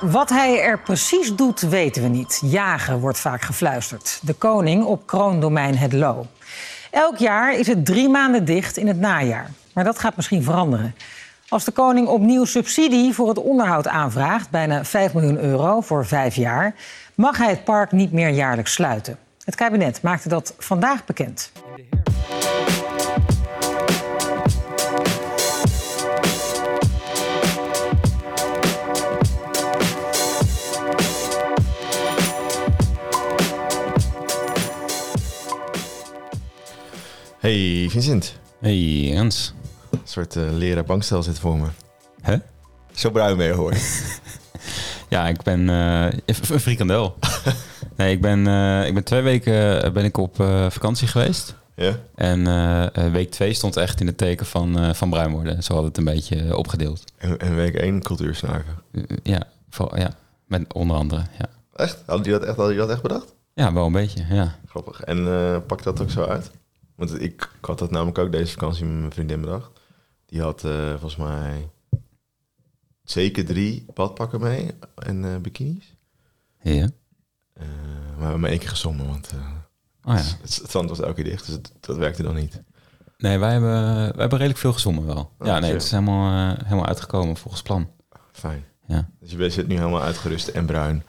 Wat hij er precies doet, weten we niet. Jagen wordt vaak gefluisterd. De koning op kroondomein Het Loo. Elk jaar is het drie maanden dicht in het najaar. Maar dat gaat misschien veranderen. Als de koning opnieuw subsidie voor het onderhoud aanvraagt, bijna 5 miljoen euro voor vijf jaar, mag hij het park niet meer jaarlijks sluiten. Het kabinet maakte dat vandaag bekend. Hey Vincent, Hey Jens. een soort eh, leren bankstel zit voor me. Hè? Zo bruin ben je hoor. Ja, ik ben eh, een frikandel. nee, ik ben, eh, ik ben twee weken ben ik op vakantie geweest. ja? En week twee stond echt in het teken van, van bruin worden. Zo hadden het een beetje opgedeeld. En, en week 1 cultuursnaken. Ja, voor, ja, met onder andere. Ja. Echt? Hadden die dat echt, die dat echt bedacht? ja, wel een beetje. Ja. Grappig. En pakt dat ook zo uit? Want ik, ik had dat namelijk ook deze vakantie met mijn vriendin bedacht. Die had eh, volgens mij zeker drie badpakken mee en eh, bikinis. ja. Eh, maar we hebben maar één keer gezongen, want Oh ja. het, het strand was elke keer dicht, dus het- dat werkte dan niet. Nee, wij hebben, wij hebben redelijk veel gezongen wel. Oh, ja, nee, het is helemaal, helemaal uitgekomen volgens plan. Fijn. Ja. Dus je zit nu helemaal uitgerust en bruin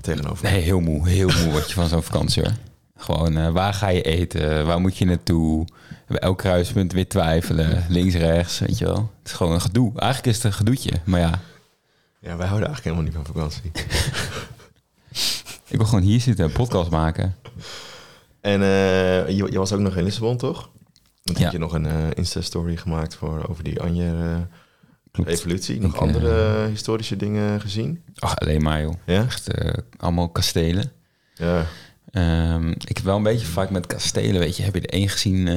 tegenover. Nee, heel moe. Heel moe word je van zo'n vakantie hoor. Gewoon, eh, waar ga je eten? Waar moet je naartoe? Bij elk kruispunt weer twijfelen. Links, rechts, weet je wel. Het is gewoon een gedoe. Eigenlijk is het een gedoetje. Maar ja, Ja, wij houden eigenlijk helemaal niet van vakantie. ik wil gewoon hier zitten en een podcast maken. En eh, je, je was ook nog in Lissabon, toch? Ja. heb je nog een eh, Insta-story gemaakt voor, over die. Anje-evolutie. Nog Ik, andere historische dingen gezien? Ach, alleen maar joh. Ja? Echt allemaal kastelen. Ja. Ehm, ik heb wel een beetje vaak met kastelen, weet je. Heb je er één gezien? eh,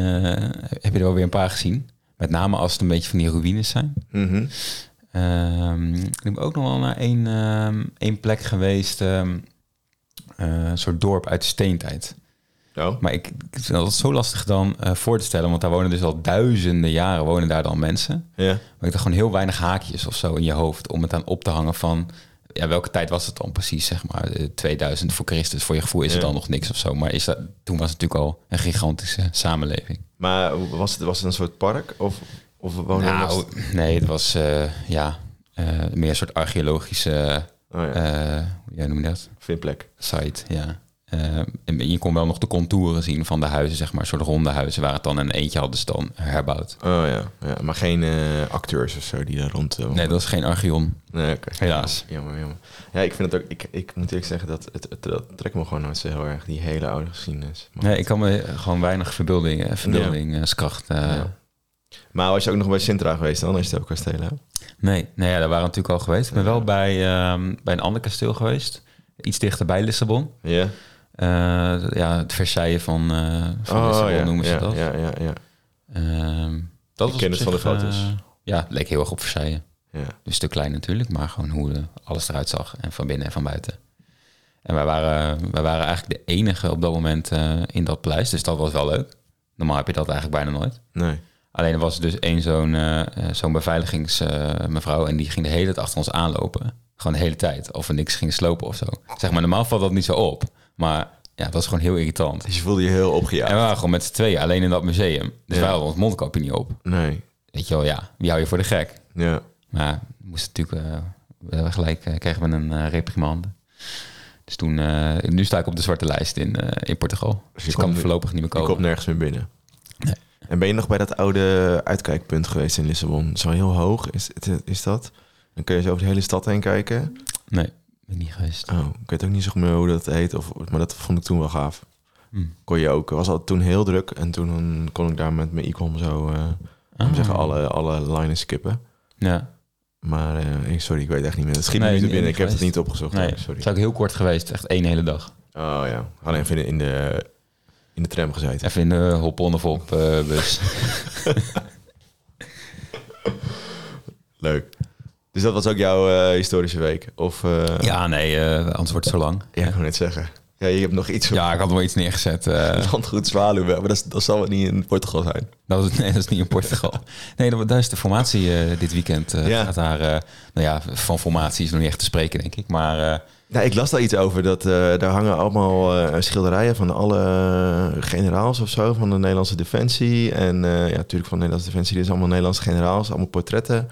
heb je er wel weer een paar gezien? Met name als het een beetje van die ruïnes zijn. Mhm. Ehm, ik ben ook nog wel naar één, ehm, één plek geweest. eh, een soort dorp uit de steentijd. Oh, Maar ik, ik vind dat zo lastig dan eh, voor te stellen. Want daar wonen dus al duizenden jaren wonen daar dan mensen. ja. Maar ik dacht gewoon heel weinig haakjes of zo in je hoofd. Om het aan op te hangen van... Ja, welke tijd was het dan precies, zeg maar? eh, 2000 voor Christus. Voor je gevoel is het dan nog niks of zo. Maar is dat, toen was het natuurlijk al een gigantische samenleving. Maar was het, was het een soort park? Of, of Nou, nee, het was eh, ja, eh, meer een soort archeologische... Oh ja, eh hoe noem je dat? vindplek. Site, ja. Eh, en je kon wel nog de contouren zien van de huizen, zeg maar. Een soort ronde huizen waar het dan in eentje hadden ze dan herbouwd. Oh ja, ja. maar geen eh, acteurs of zo die daar rond... eh, Nee, dat is geen archeon, Nee, oké. helaas. Jammer, jammer. Ja, ik vind het ook... Ik, ik moet eerlijk zeggen, dat het, het, dat trekt me gewoon nooit zo heel erg, die hele oude geschiedenis. Maar, Nee, ik kan me gewoon weinig verbeelding, verbeeldingskracht... Ja. maar was je ook nog bij Sintra geweest dan, als je het kastelen? Nee, nee ja, daar waren we natuurlijk al geweest. Ik ben wel bij, ehm, bij een ander kasteel geweest. Iets dichter bij Lissabon. Ja? Eh, ja, het Versailles van, eh van Lissabon ja, noemen ze ja, dat. Ja, ja, ja. Ehm, dat Ik was ken op het van de zich, eh, foto's. ja, het leek heel erg op Versailles. ja. Een stuk klein natuurlijk, maar gewoon hoe de, alles eruit zag. En van binnen en van buiten. En wij waren, wij waren eigenlijk de enige op dat moment in dat paleis. Dus dat was wel leuk. Normaal heb je dat eigenlijk bijna nooit. Nee. Alleen er was dus één zo'n eh, zo'n beveiligingsmevrouw... en die ging de hele tijd achter ons aanlopen. Gewoon de hele tijd. Of we niks gingen slopen of zo. Zeg maar, normaal valt dat niet zo op. Maar ja, dat was gewoon heel irritant. Dus je voelde je heel opgejaagd? En we waren gewoon met z'n tweeën alleen in dat museum. Dus Ja. wij hadden ons mondkapje niet op. Nee. Weet je wel, ja, wie hou je voor de gek? Ja. Maar we moesten natuurlijk eh, we gelijk eh, kregen we een eh, reprimande. Dus toen, nu sta ik op de zwarte lijst in, in Portugal. Dus je ik kan komt- voorlopig niet meer komen. komt nergens meer binnen. Nee. En ben je nog bij dat oude uitkijkpunt geweest in Lissabon? Zo heel hoog is, het- is dat? Dan kun je zo over de hele stad heen kijken. Nee, ben niet geweest. Oh, ik weet ook niet zo goed meer hoe dat heet. Of, maar dat vond ik toen wel gaaf. Hm. Kon je ook. was al toen heel druk. En toen kon ik daar met mijn e-com zo... eh Ah. zeggen, alle, alle lijnen skippen. Ja, Maar eh, sorry, ik weet echt niet meer. Het schiet Nee, me binnen. Ik heb het niet opgezocht. nee, sorry. het is ook heel kort geweest. Echt één hele dag. Oh ja, alleen even in de, in de tram gezeten. Even in de hop-on of op eh, bus. Leuk. Dus dat was ook jouw eh, historische week? Of, eh, ja, nee, eh, anders wordt het zo lang. Ja, ik wou net zeggen. Ja, je hebt nog iets Ja, ik had wel iets neergezet. eh, landgoed Zwaluwe, maar dat, dat zal wel niet in Portugal zijn. dat, is, nee, dat is niet in Portugal. Nee, dat, daar is de formatie dit weekend. Ja. Gaat daar, nou ja, van formatie is nog niet echt te spreken, denk ik. Maar Ja, ik las daar iets over. Dat, daar hangen allemaal schilderijen van alle generaals of zo. Van de Nederlandse Defensie. En ja, natuurlijk van de Nederlandse Defensie. Dit is allemaal Nederlandse generaals. Allemaal portretten.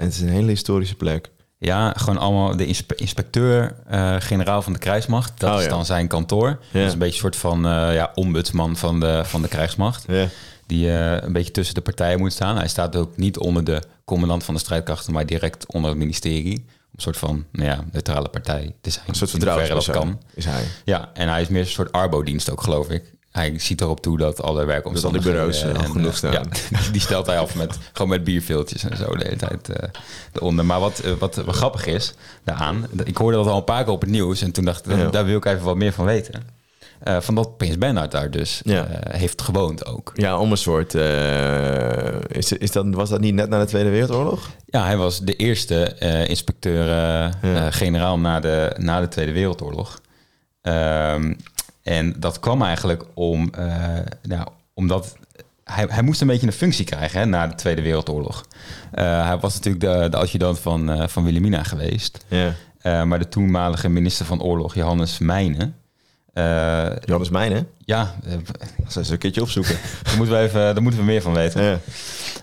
En het is een hele historische plek. ja, gewoon allemaal de inspe- inspecteur, eh, generaal van de krijgsmacht. Dat Oh, is ja. dan zijn kantoor. Ja. Dat is een beetje een soort van eh, ja, ombudsman van de, van de krijgsmacht. Ja. Die eh, een beetje tussen de partijen moet staan. Hij staat ook niet onder de commandant van de strijdkrachten, maar direct onder het ministerie. Om een soort van nou ja, neutrale partij te zijn. Een soort dat vertrouwenspersoon kan. is hij. Ja, en hij is meer een soort arbodienst ook, geloof ik. Hij ziet erop toe dat alle werkomstandigheden... bureaus, eh, en, genoeg eh, staan. Ja, die stelt hij af met, gewoon met bierveeltjes en zo de hele tijd eh eronder. Maar wat, wat, wat grappig is daaraan... Ik hoorde dat al een paar keer op het nieuws en toen dacht ik, Ja. daar wil ik even wat meer van weten. Van dat Prins Bernhard daar dus Ja. heeft gewoond ook. Ja, om een soort... is, is dat, was dat niet net na de Tweede Wereldoorlog? Ja, hij was de eerste inspecteur-generaal na, de, na de Tweede Wereldoorlog. Ehm, en dat kwam eigenlijk om, eh, nou, omdat hij, hij moest een beetje een functie krijgen hè, na de Tweede Wereldoorlog. Eh, hij was natuurlijk de, de adjudant van, eh, van Wilhelmina geweest. Ja. Eh, maar de toenmalige minister van Oorlog, Johannes Meijnen... eh, Johannes Mijnen. ja, eh, Dat eens een keertje opzoeken. daar, moeten we even, daar moeten we meer van weten. ja.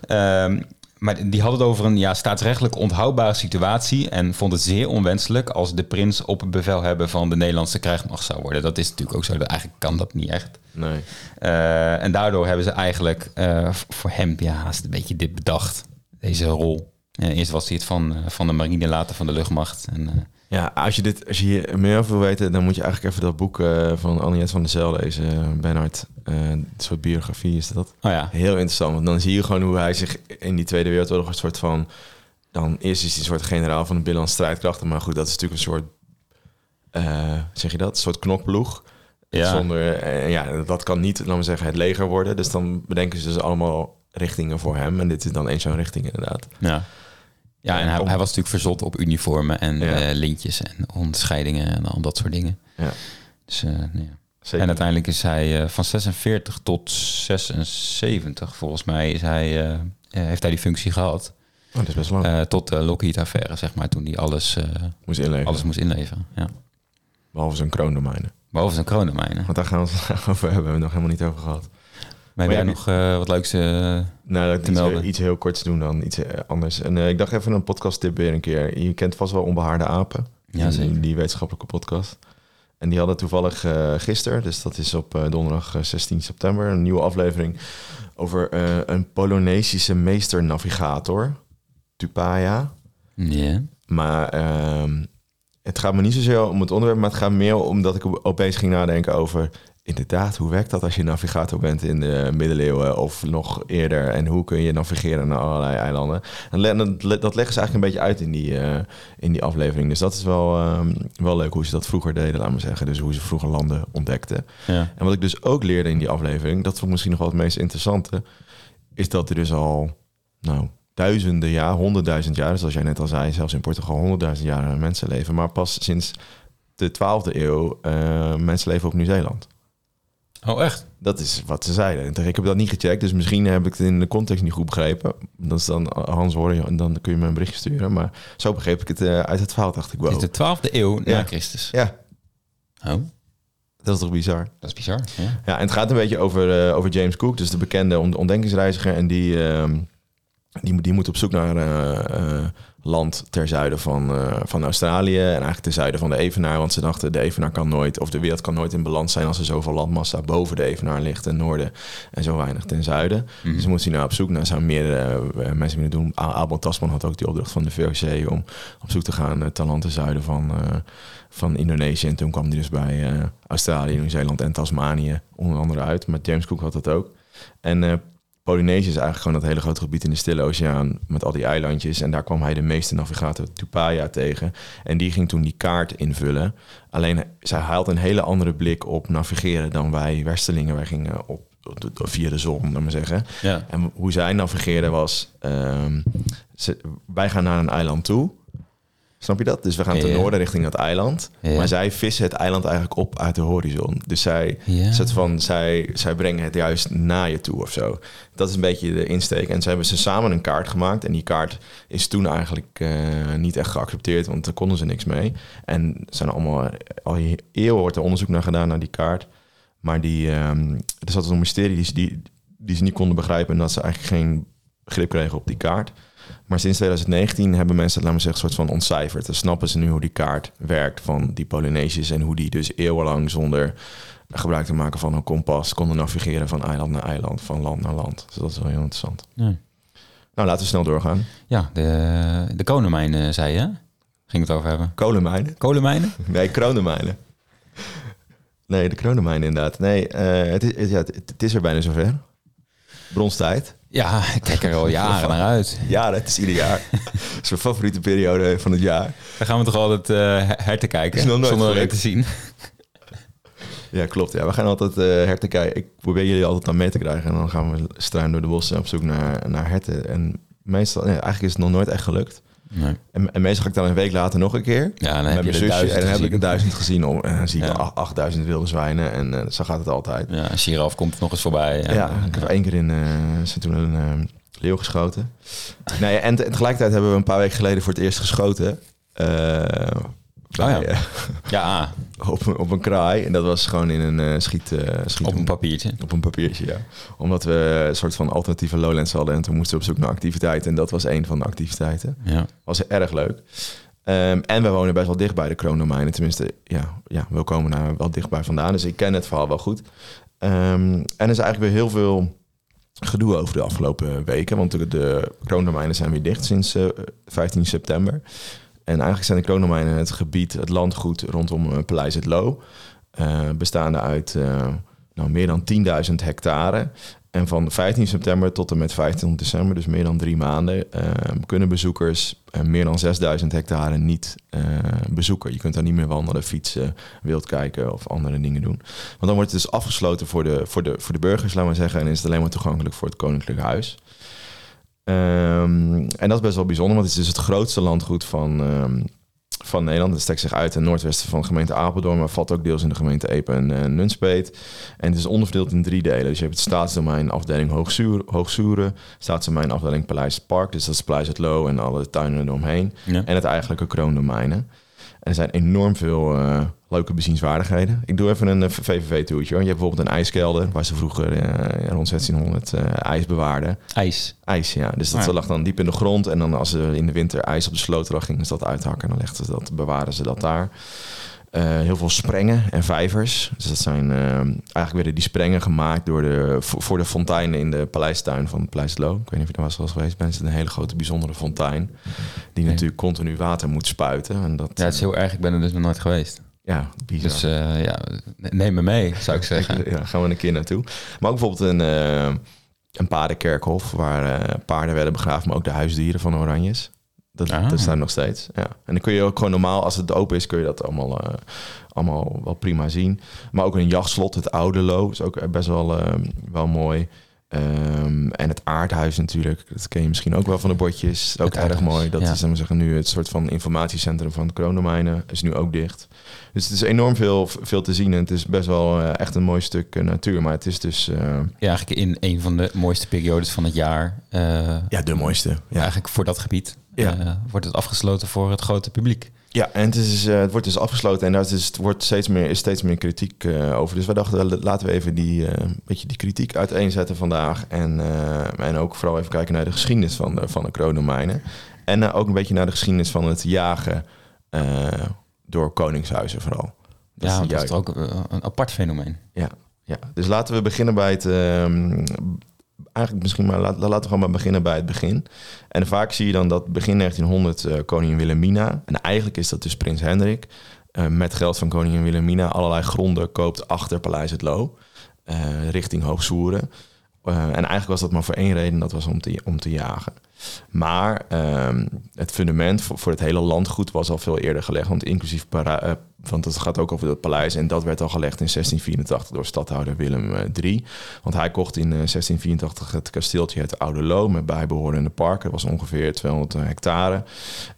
Ehm, maar die had het over een ja, staatsrechtelijk onthoudbare situatie en vond het zeer onwenselijk als de prins op bevelhebber van de Nederlandse krijgsmacht zou worden. Dat is natuurlijk ook zo. Eigenlijk kan dat niet echt. Nee. Eh, en daardoor hebben ze eigenlijk eh, voor hem ja, haast een beetje dit bedacht, deze rol. Eh, eerst was hij het van, van de marine, later van de luchtmacht. En, Ja, als je, dit, als je hier meer over wil weten, dan moet je eigenlijk even dat boek eh, van Anniette van der Zijl lezen. eh, Bernhard, eh, een soort biografie is dat. oh ja, Heel interessant, want dan zie je gewoon hoe hij zich in die Tweede Wereldoorlog een soort van... Dan eerst is hij een soort generaal van de binnenlandse strijdkrachten. Maar goed, dat is natuurlijk een soort, zeg je dat, een soort knokploeg. Ja. Zonder, en ja, dat kan niet, laten we zeggen, het leger worden. Dus dan bedenken ze dus allemaal richtingen voor hem. En dit is dan één zo'n richting inderdaad. ja. Ja, en hij, Om- hij was natuurlijk verzot op uniformen en Ja. eh, lintjes en onderscheidingen en al dat soort dingen. Ja, Dus eh, nou ja. En uiteindelijk is hij eh, van 46 tot 76, volgens mij, is hij, heeft hij die functie gehad. Oh, dat is best lang. Tot de Lockheed-affaire, zeg maar, toen hij alles, Moest inleveren. alles moest inleveren. Ja. Behalve zijn kroondomeinen. Behalve zijn kronenmijnen. Want daar gaan we het over hebben we nog helemaal niet over gehad. Maar heb jij nog eh, wat leuks? eh, Nou, dat Te iets, melden. iets heel korts doen dan iets eh, anders. En ik dacht even een podcast tip weer een keer. Je kent vast wel Onbehaarde Apen. Ja, Die- zeker. Die wetenschappelijke podcast. En die hadden toevallig gisteren, dus dat is op donderdag eh, 16 september, een nieuwe aflevering over een Polynesische meesternavigator, Tupaya. ja. Maar ehm, het gaat me niet zozeer om het onderwerp, maar het gaat meer omdat ik opeens ging nadenken over... Inderdaad, hoe werkt dat als je navigator bent in de middeleeuwen of nog eerder? En hoe kun je navigeren naar allerlei eilanden? En dat, leggen ze eigenlijk een beetje uit in die, eh, in die aflevering. Dus dat is wel, ehm, wel leuk hoe ze dat vroeger deden, laat maar zeggen. Dus hoe ze vroeger landen ontdekten. ja. En wat ik dus ook leerde in die aflevering, dat vond ik misschien nog wel het meest interessante, is dat er dus al, nou, duizenden jaar, honderdduizend jaar, dus zoals jij net al zei, zelfs in Portugal honderdduizend jaar mensen leven, maar pas sinds de 12e eeuw eh, mensen leven op Nieuw-Zeeland. Oh, echt? Dat is wat ze zeiden. Ik heb dat niet gecheckt, dus misschien heb ik het in de context niet goed begrepen. Dat is dan Hans horen en dan kun je me een berichtje sturen. Maar zo begreep ik het eh, uit het verhaal, dacht ik Het wel. is de 12e eeuw Ja. na Christus. Ja, Oh, dat is toch bizar? dat is bizar. Ja. Ja, en het gaat een beetje over, eh, over James Cook, dus de bekende ont- ontdekkingsreiziger. En die, ehm, die, die moet op zoek naar eh, eh, land ter zuiden van, eh, van Australië. En eigenlijk ten zuiden van de Evenaar. Want ze dachten, de Evenaar kan nooit, of de wereld kan nooit in balans zijn... als er zoveel landmassa boven de Evenaar ligt ten noorden... en zo weinig ten zuiden. Mhm. Dus moest hij nou op zoek naar, zou meerdere mensen willen doen. Abel Tasman had ook die opdracht van de VOC... om op zoek te gaan naar land ten zuiden van, van Indonesië. En toen kwam hij dus bij Australië, Nieuw-Zeeland en Tasmanië onder andere uit. Maar James Cook had dat ook. En Polynesië is eigenlijk gewoon dat hele grote gebied in de Stille Oceaan met al die eilandjes. En daar kwam hij de meeste navigator Tupaya tegen. En die ging toen die kaart invullen. Alleen zij haalt een hele andere blik op navigeren dan wij Westerlingen. Wij gingen op, op- via de zon, laat maar zeggen. Ja. En hoe zij navigeerden was... ehm, ze, wij gaan naar een eiland toe. Snap je dat? Dus we gaan ten noorden richting dat eiland. Maar zij vissen het eiland eigenlijk op uit de horizon. Dus zij, van, zij, zij brengen het juist naar je toe of zo. Dat is een beetje de insteek. En ze hebben ze samen een kaart gemaakt. En die kaart is toen eigenlijk eh, niet echt geaccepteerd, want daar konden ze niks mee. En zijn allemaal, al eeuwen wordt er onderzoek naar gedaan naar die kaart. Maar die, ehm, er zat een mysterie die, die, die ze niet konden begrijpen. En dat ze eigenlijk geen grip kregen op die kaart. Maar sinds 2019 hebben mensen het, laten we zeggen, soort van ontcijferd. Dan snappen ze nu hoe die kaart werkt van die Polynesiërs. En hoe die dus eeuwenlang zonder gebruik te maken van een kompas konden navigeren van eiland naar eiland, van land naar land. Dus dat is wel heel interessant. Ja, Nou, laten we snel doorgaan. ja de, de kolenmijnen, zei je? Ging het over hebben. Kolenmijnen? Kolenmijnen? Nee, kronenmijnen. Nee, de kronenmijnen inderdaad. Nee, eh, het, is, ja, het, het is er bijna zover. Bronstijd. Ja, ik kijk er al jaren naar uit. Ja, het is ieder jaar. Het is mijn favoriete periode van het jaar. Dan gaan we toch altijd eh herten kijken, Is nog nooit zonder gelukt. te zien. Ja, klopt. Ja. We gaan altijd eh herten kijken. Ik probeer jullie altijd aan mee te krijgen. En dan gaan we struin door de bossen op zoek naar, naar herten. En meestal, nee, eigenlijk is het nog nooit echt gelukt. Nee. En, en meestal ga ik dan een week later nog een keer. Ja, dan met heb je mijn er zusje. En dan heb ik er duizend gezien. Om, en dan zie ik Ja. wel acht- 8000 wilde zwijnen. En eh, zo gaat het altijd. Ja, een giraf komt nog eens voorbij. Ja, ik heb één keer in uh, ze toen een eh, leeuw geschoten. Nee, en te- tegelijkertijd hebben we een paar weken geleden voor het eerst geschoten. Eh, bij, ja. eh, Ja, op, een- op een kraai. En dat was gewoon in een eh, schiet, eh schiet op een papiertje. op een papiertje, ja. Omdat we een soort van alternatieve lowlands hadden. En toen moesten we op zoek naar activiteiten. En dat was een van de activiteiten. Ja. Was erg leuk. Ehm, en we wonen best wel dicht bij de kroondomeinen. Tenminste, ja, ja, we komen daar wel dichtbij vandaan. Dus ik ken het verhaal wel goed. Ehm, en er is eigenlijk weer heel veel gedoe over de afgelopen weken. Want de, de kroondomeinen zijn weer dicht sinds eh, 15 september. En eigenlijk zijn de kroondomeinen het gebied, het landgoed rondom eh, Paleis het Loo. eh, bestaande uit eh, nou, meer dan 10.000 hectare. En van 15 september tot en met 15 december, dus meer dan drie maanden, kunnen bezoekers meer dan 6000 hectare niet bezoeken. Je kunt daar niet meer wandelen, fietsen, wild kijken of andere dingen doen. Want dan wordt het dus afgesloten voor de, voor de, voor de burgers, laten we zeggen, en is het alleen maar toegankelijk voor het Koninklijk Huis. Ehm, en dat is best wel bijzonder, want het is dus het grootste landgoed van, ehm, van Nederland. Het strekt zich uit ten noordwesten van de gemeente Apeldoorn, maar valt ook deels in de gemeente Epe en eh, Nunspeet. En het is onderverdeeld in drie delen. Dus je hebt het staatsdomein afdeling Hoogzuur, Hoogsoeren, staatsdomein afdeling Paleis Park, dus dat is Paleis het Loo en alle tuinen eromheen. Ja. En het eigenlijke kroondomeinen. Er zijn enorm veel eh, leuke bezienswaardigheden. Ik doe even een eh, VVV-toertje. Je hebt bijvoorbeeld een ijskelder, waar ze vroeger eh, rond 1600 eh, ijs bewaarden. IJs. IJs, ja. Dus dat Ja. lag dan diep in de grond. En dan als er in de winter ijs op de sloot lag, gingen ze dat uithakken. En dan legden ze dat, bewaren ze dat daar. Eh, heel veel sprengen en vijvers. Dus dat zijn eh, eigenlijk werden die sprengen gemaakt door de, voor de fonteinen in de paleistuin van Paleis Loo. Ik weet niet of je daar was wel eens geweest bent. Het is een hele grote, bijzondere fontein. Die Nee. natuurlijk continu water moet spuiten. En dat, Ja, het is heel erg. Ik ben er dus nog nooit geweest. ja, bizar. Dus eh, ja, neem me mee, zou ik zeggen. Ja, gaan we een keer naartoe. Maar ook bijvoorbeeld een, een paardenkerkhof waar paarden werden begraven, maar ook de huisdieren van Oranjes. Dat, Ah. dat staat nog steeds. Ja. En dan kun je ook gewoon normaal, als het open is, kun je dat allemaal, eh, allemaal wel prima zien. Maar ook een jachtslot, het Oude Lo, is ook best wel, eh, wel mooi. Ehm, en het aardhuis natuurlijk, dat ken je misschien ook wel van de bordjes. Ook Het erg aardhuis, mooi. Dat ja. is dan zeggen nu het soort van informatiecentrum van de kroondomeinen. Is nu ook dicht. Dus het is enorm veel, veel te zien. En het is best wel eh, echt een mooi stuk eh, natuur. Maar het is dus eh, Ja, eigenlijk in een van de mooiste periodes van het jaar. eh, ja, de mooiste. Ja. Eigenlijk voor dat gebied Ja. eh, wordt het afgesloten voor het grote publiek. Ja, en het, is, eh, het wordt dus afgesloten en daar is, het wordt steeds meer, is steeds meer kritiek eh, over. Dus wij dachten, laten we even die, beetje die kritiek uiteenzetten vandaag. En, en ook vooral even kijken naar de geschiedenis van de, van de kroondomeinen. En ook een beetje naar de geschiedenis van het jagen door koningshuizen vooral. Dat ja, dat is ook een apart fenomeen. Ja, ja, dus laten we beginnen bij het. Eigenlijk misschien maar laat- laten we gewoon maar beginnen bij het begin. En vaak zie je dan dat begin 1900 eh, koningin Wilhelmina. En eigenlijk is dat dus prins Hendrik. eh, met geld van koningin Wilhelmina allerlei gronden koopt achter Paleis het Loo. eh, richting Hoogsoeren. En eigenlijk was dat maar voor één reden, dat was om te, om te jagen. Maar ehm, het fundament voor, het hele landgoed was al veel eerder gelegd. Want inclusief para, eh, want het gaat ook over het paleis. En dat werd al gelegd in 1684 door stadhouder Willem III. Want hij kocht in 1684 het kasteeltje het Oude Loo met bijbehorende parken. Dat was ongeveer 200 hectare.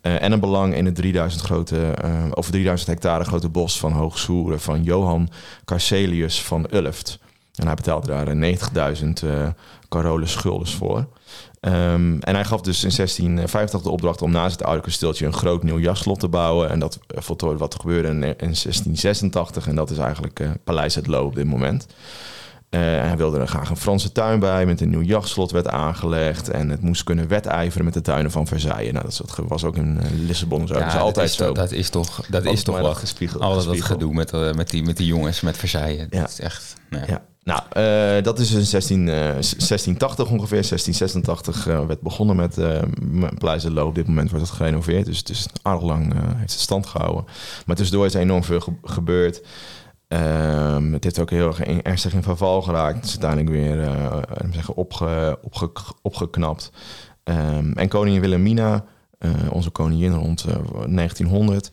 en een belang in het 3000 grote, over 3000 hectare grote bos van Hoogsoeren van Johan Carcelius van Ulft. En hij betaalde daar 90.000 uh, Carolus guldens voor. Um, en hij gaf dus in 1650 de opdracht om naast het oude kasteeltje een groot nieuw jachtslot te bouwen. En dat voltooide wat gebeurde in, in 1686. En dat is eigenlijk uh, Paleis het Loo op dit moment. Uh, hij wilde er graag een Franse tuin bij met een nieuw jachtslot werd aangelegd. En het moest kunnen wedijveren met de tuinen van Versailles. Nou, dat was ook in Lissabon zo. Ja, dat is altijd zo. Dat is toch, dat is toch wat gespiegeld. Al dat gedoe met, uh, met, die, met die jongens, met Versailles. Ja. Dat is echt... Nou ja. Nou, uh, dat is in 16, uh, 1680 ongeveer. 1686 uh, werd begonnen met uh. Op dit moment wordt het gerenoveerd. Dus het is aardig lang heeft het stand gehouden. Maar tussendoor is er enorm veel ge gebeurd. Um, het heeft ook heel erg ernstig in verval geraakt. Het is uiteindelijk weer zeggen opge, opge, opgeknapt. Um, en koningin Wilhelmina, onze koningin rond 1900...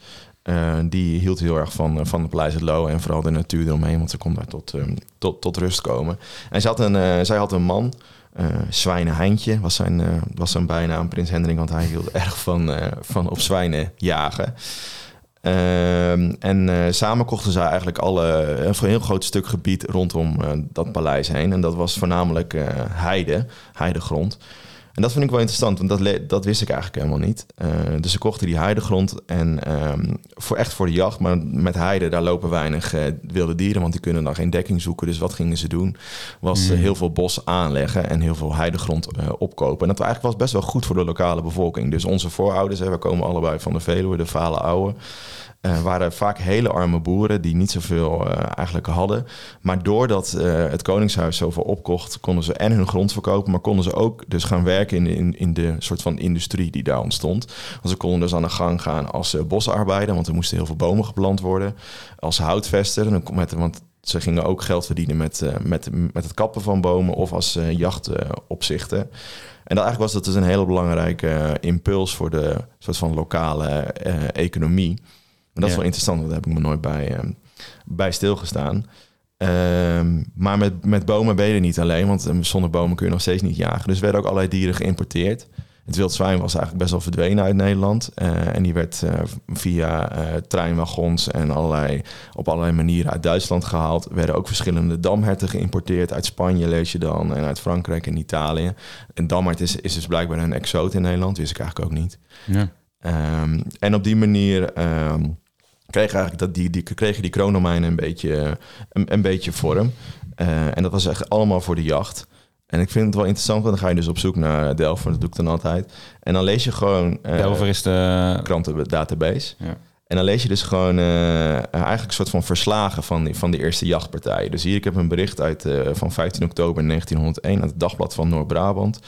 Uh, die hield heel erg van, van de Paleis het Loo en vooral de natuur eromheen, want ze kon daar tot, um, tot, tot rust komen. En zij had een, uh, zij had een man, uh, Zwijnen Heintje was zijn, was zijn bijnaam, Prins Hendrik, want hij hield erg van, van op zwijnen jagen. Ehm, en samen kochten zij eigenlijk alle, een heel groot stuk gebied rondom dat paleis heen. En dat was voornamelijk heide, heidegrond. En dat vind ik wel interessant, want dat, dat wist ik eigenlijk helemaal niet. Uh, dus ze kochten die heidegrond en um, voor, echt voor de jacht. Maar met heide, daar lopen weinig uh, wilde dieren, want die kunnen dan geen dekking zoeken. Dus wat gingen ze doen? Was mm. heel veel bos aanleggen en heel veel heidegrond opkopen. En dat eigenlijk was best wel goed voor de lokale bevolking. Dus onze voorouders, hè, we komen allebei van de Veluwe, de Vale Ouwe. Uh, waren vaak hele arme boeren die niet zoveel uh, eigenlijk hadden. Maar doordat uh, het Koningshuis zoveel opkocht, konden ze en hun grond verkopen, maar konden ze ook dus gaan werken in, in, in de soort van industrie die daar ontstond. Want ze konden dus aan de gang gaan als bosarbeider, want er moesten heel veel bomen geplant worden. Als houtvester, met, want ze gingen ook geld verdienen met, met, met het kappen van bomen of als jachtopzichten. En dat eigenlijk was dat dus een hele belangrijke impuls voor de soort van lokale economie. Dat is wel interessant, want daar heb ik me nooit bij, uh, bij stilgestaan. Um, maar met, met bomen ben je er niet alleen, want ehm, zonder bomen kun je nog steeds niet jagen. Dus werden ook allerlei dieren geïmporteerd. Het wild zwijn was eigenlijk best wel verdwenen uit Nederland. Uh, en die werd uh, via uh, treinwagons en allerlei, op allerlei manieren uit Duitsland gehaald. Er werden ook verschillende damherten geïmporteerd. Uit Spanje lees je dan en uit Frankrijk en Italië. En damhert is, is dus blijkbaar een exoot in Nederland. Wist ik eigenlijk ook niet. Ja. Um, en op die manier kreeg eigenlijk dat die, die, kregen die kroondomeinen een beetje, een, een beetje vorm. Uh, en dat was echt allemaal voor de jacht. En ik vind het wel interessant, want dan ga je dus op zoek naar Delver, dat doe ik dan altijd. En dan lees je gewoon... Uh, Delver is de... Krantendatabase. Ja. En dan lees je dus gewoon uh, eigenlijk een soort van verslagen van die, van de eerste jachtpartij. Dus hier, ik heb een bericht uit uh, van 15 oktober 1901 uit het Dagblad van Noord-Brabant.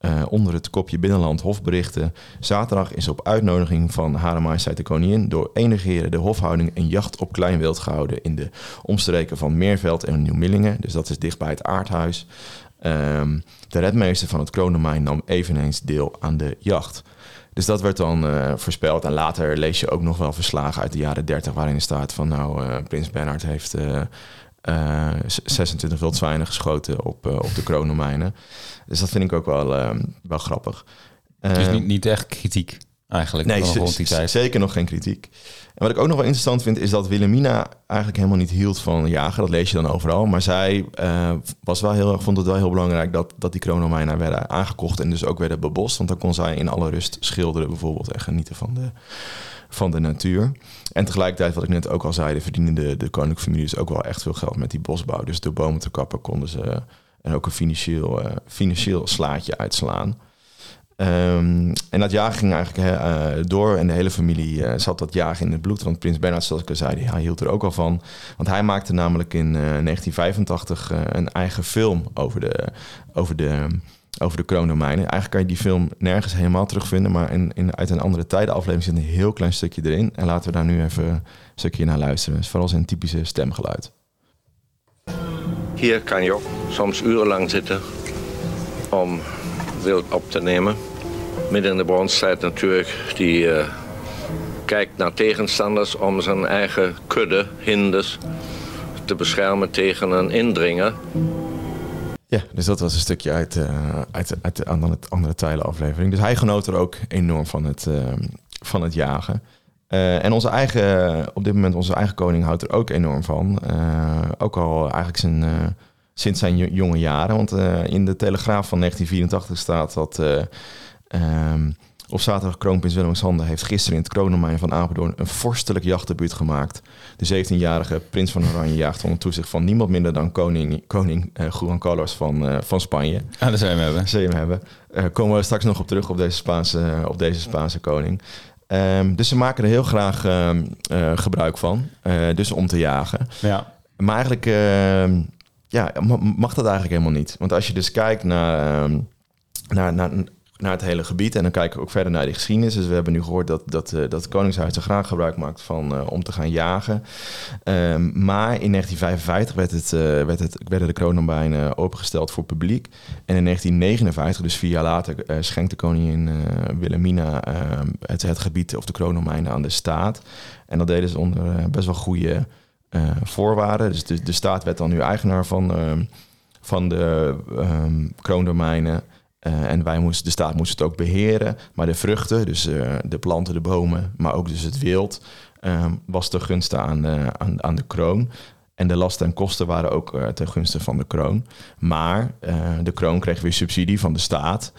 Uh, onder het kopje Binnenland Hofberichten. Zaterdag is op uitnodiging van Hare Majesteit de Koningin door enige heren de hofhouding en jacht op kleinwild gehouden in de omstreken van Meerveld en Nieuw-Millingen. Dus dat is dicht bij het aardhuis. Um, de redmeester van het kroondomein nam eveneens deel aan de jacht. Dus dat werd dan uh, voorspeld. En later lees je ook nog wel verslagen uit de jaren 30 waarin staat van nou, uh, Prins Bernhard heeft 26 wildzwijnen geschoten op, op de kroondomeinen. Dus dat vind ik ook wel, uh, wel grappig. Dus niet, niet echt kritiek eigenlijk? Nee, rond die tijd. zeker nog geen kritiek. En wat ik ook nog wel interessant vind, is dat Wilhelmina eigenlijk helemaal niet hield van jagen. Dat lees je dan overal. Maar zij uh, was wel heel, vond het wel heel belangrijk dat, dat die kronomijnen werden aangekocht en dus ook werden bebost. Want dan kon zij in alle rust schilderen bijvoorbeeld en genieten van de, van de natuur. En tegelijkertijd, wat ik net ook al zei, verdienen de, koninklijke families ook wel echt veel geld met die bosbouw. Dus door bomen te kappen konden ze en ook een financieel, uh, financieel slaatje uitslaan. Um, en dat jagen ging eigenlijk uh, door en de hele familie zat dat jagen in het bloed. Want Prins Bernhard, zoals ik al zei, hij hield er ook al van. Want hij maakte namelijk in 1985 een eigen film over de, over de, over de kroondomeinen. Eigenlijk kan je die film nergens helemaal terugvinden, maar in, in, uit een andere tijdenaflevering zit een heel klein stukje erin. En laten we daar nu even een stukje naar luisteren. Dus vooral zijn typische stemgeluid. Hier kan je ook soms urenlang zitten om wild op te nemen. midden in de bronstijd natuurlijk, die eh, kijkt naar tegenstanders om zijn eigen kudde, hinders, te beschermen tegen een indringer. Ja, dus dat was een stukje uit, uh, uit, uit de andere, andere tijden aflevering. Dus hij genoot er ook enorm van het, uh, van het jagen. Uh, en onze eigen, op dit moment onze eigen koning houdt er ook enorm van. ook al eigenlijk zijn, sinds zijn jonge jaren. Want in de Telegraaf van 1984 staat dat... Um, op zaterdag kroonprins Willem-Alexander heeft gisteren in het kroondomein van Apeldoorn een vorstelijk jachtdebuut gemaakt. De 17-jarige prins van Oranje jaagt onder toezicht van niemand minder dan koning, koning uh, Juan Carlos van, uh, van Spanje. Ah, dat zou je hem hebben. Zou je hem hebben. Uh, komen we straks nog op terug op deze Spaanse, op deze Spaanse koning. Um, dus ze maken er heel graag uh, gebruik van, dus om te jagen. Ja. Maar eigenlijk ehm, ja, mag dat eigenlijk helemaal niet. Want als je dus kijkt naar, ehm, naar, naar naar het hele gebied. En dan kijken we ook verder naar de geschiedenis. Dus we hebben nu gehoord dat, dat, uh, dat het Koningshuis er graag gebruik maakt van uh, om te gaan jagen. Um, maar in 1955 werd, het, uh, werd het, werden de kroondomeinen opengesteld voor publiek. En in 1959, dus vier jaar later, schenkte koningin Wilhelmina ehm, het, het gebied of de kroondomeinen aan de staat. En dat deden ze onder best wel goede voorwaarden. Dus de, de staat werd dan nu eigenaar van, ehm, van de kroondomeinen. Uh, en wij moesten, de staat moest het ook beheren. Maar de vruchten, dus uh, de planten, de bomen, maar ook dus het wild, uh, was ten gunste aan de, aan, aan de kroon. En de lasten en kosten waren ook uh, ten gunste van de kroon. Maar de kroon kreeg weer subsidie van de staat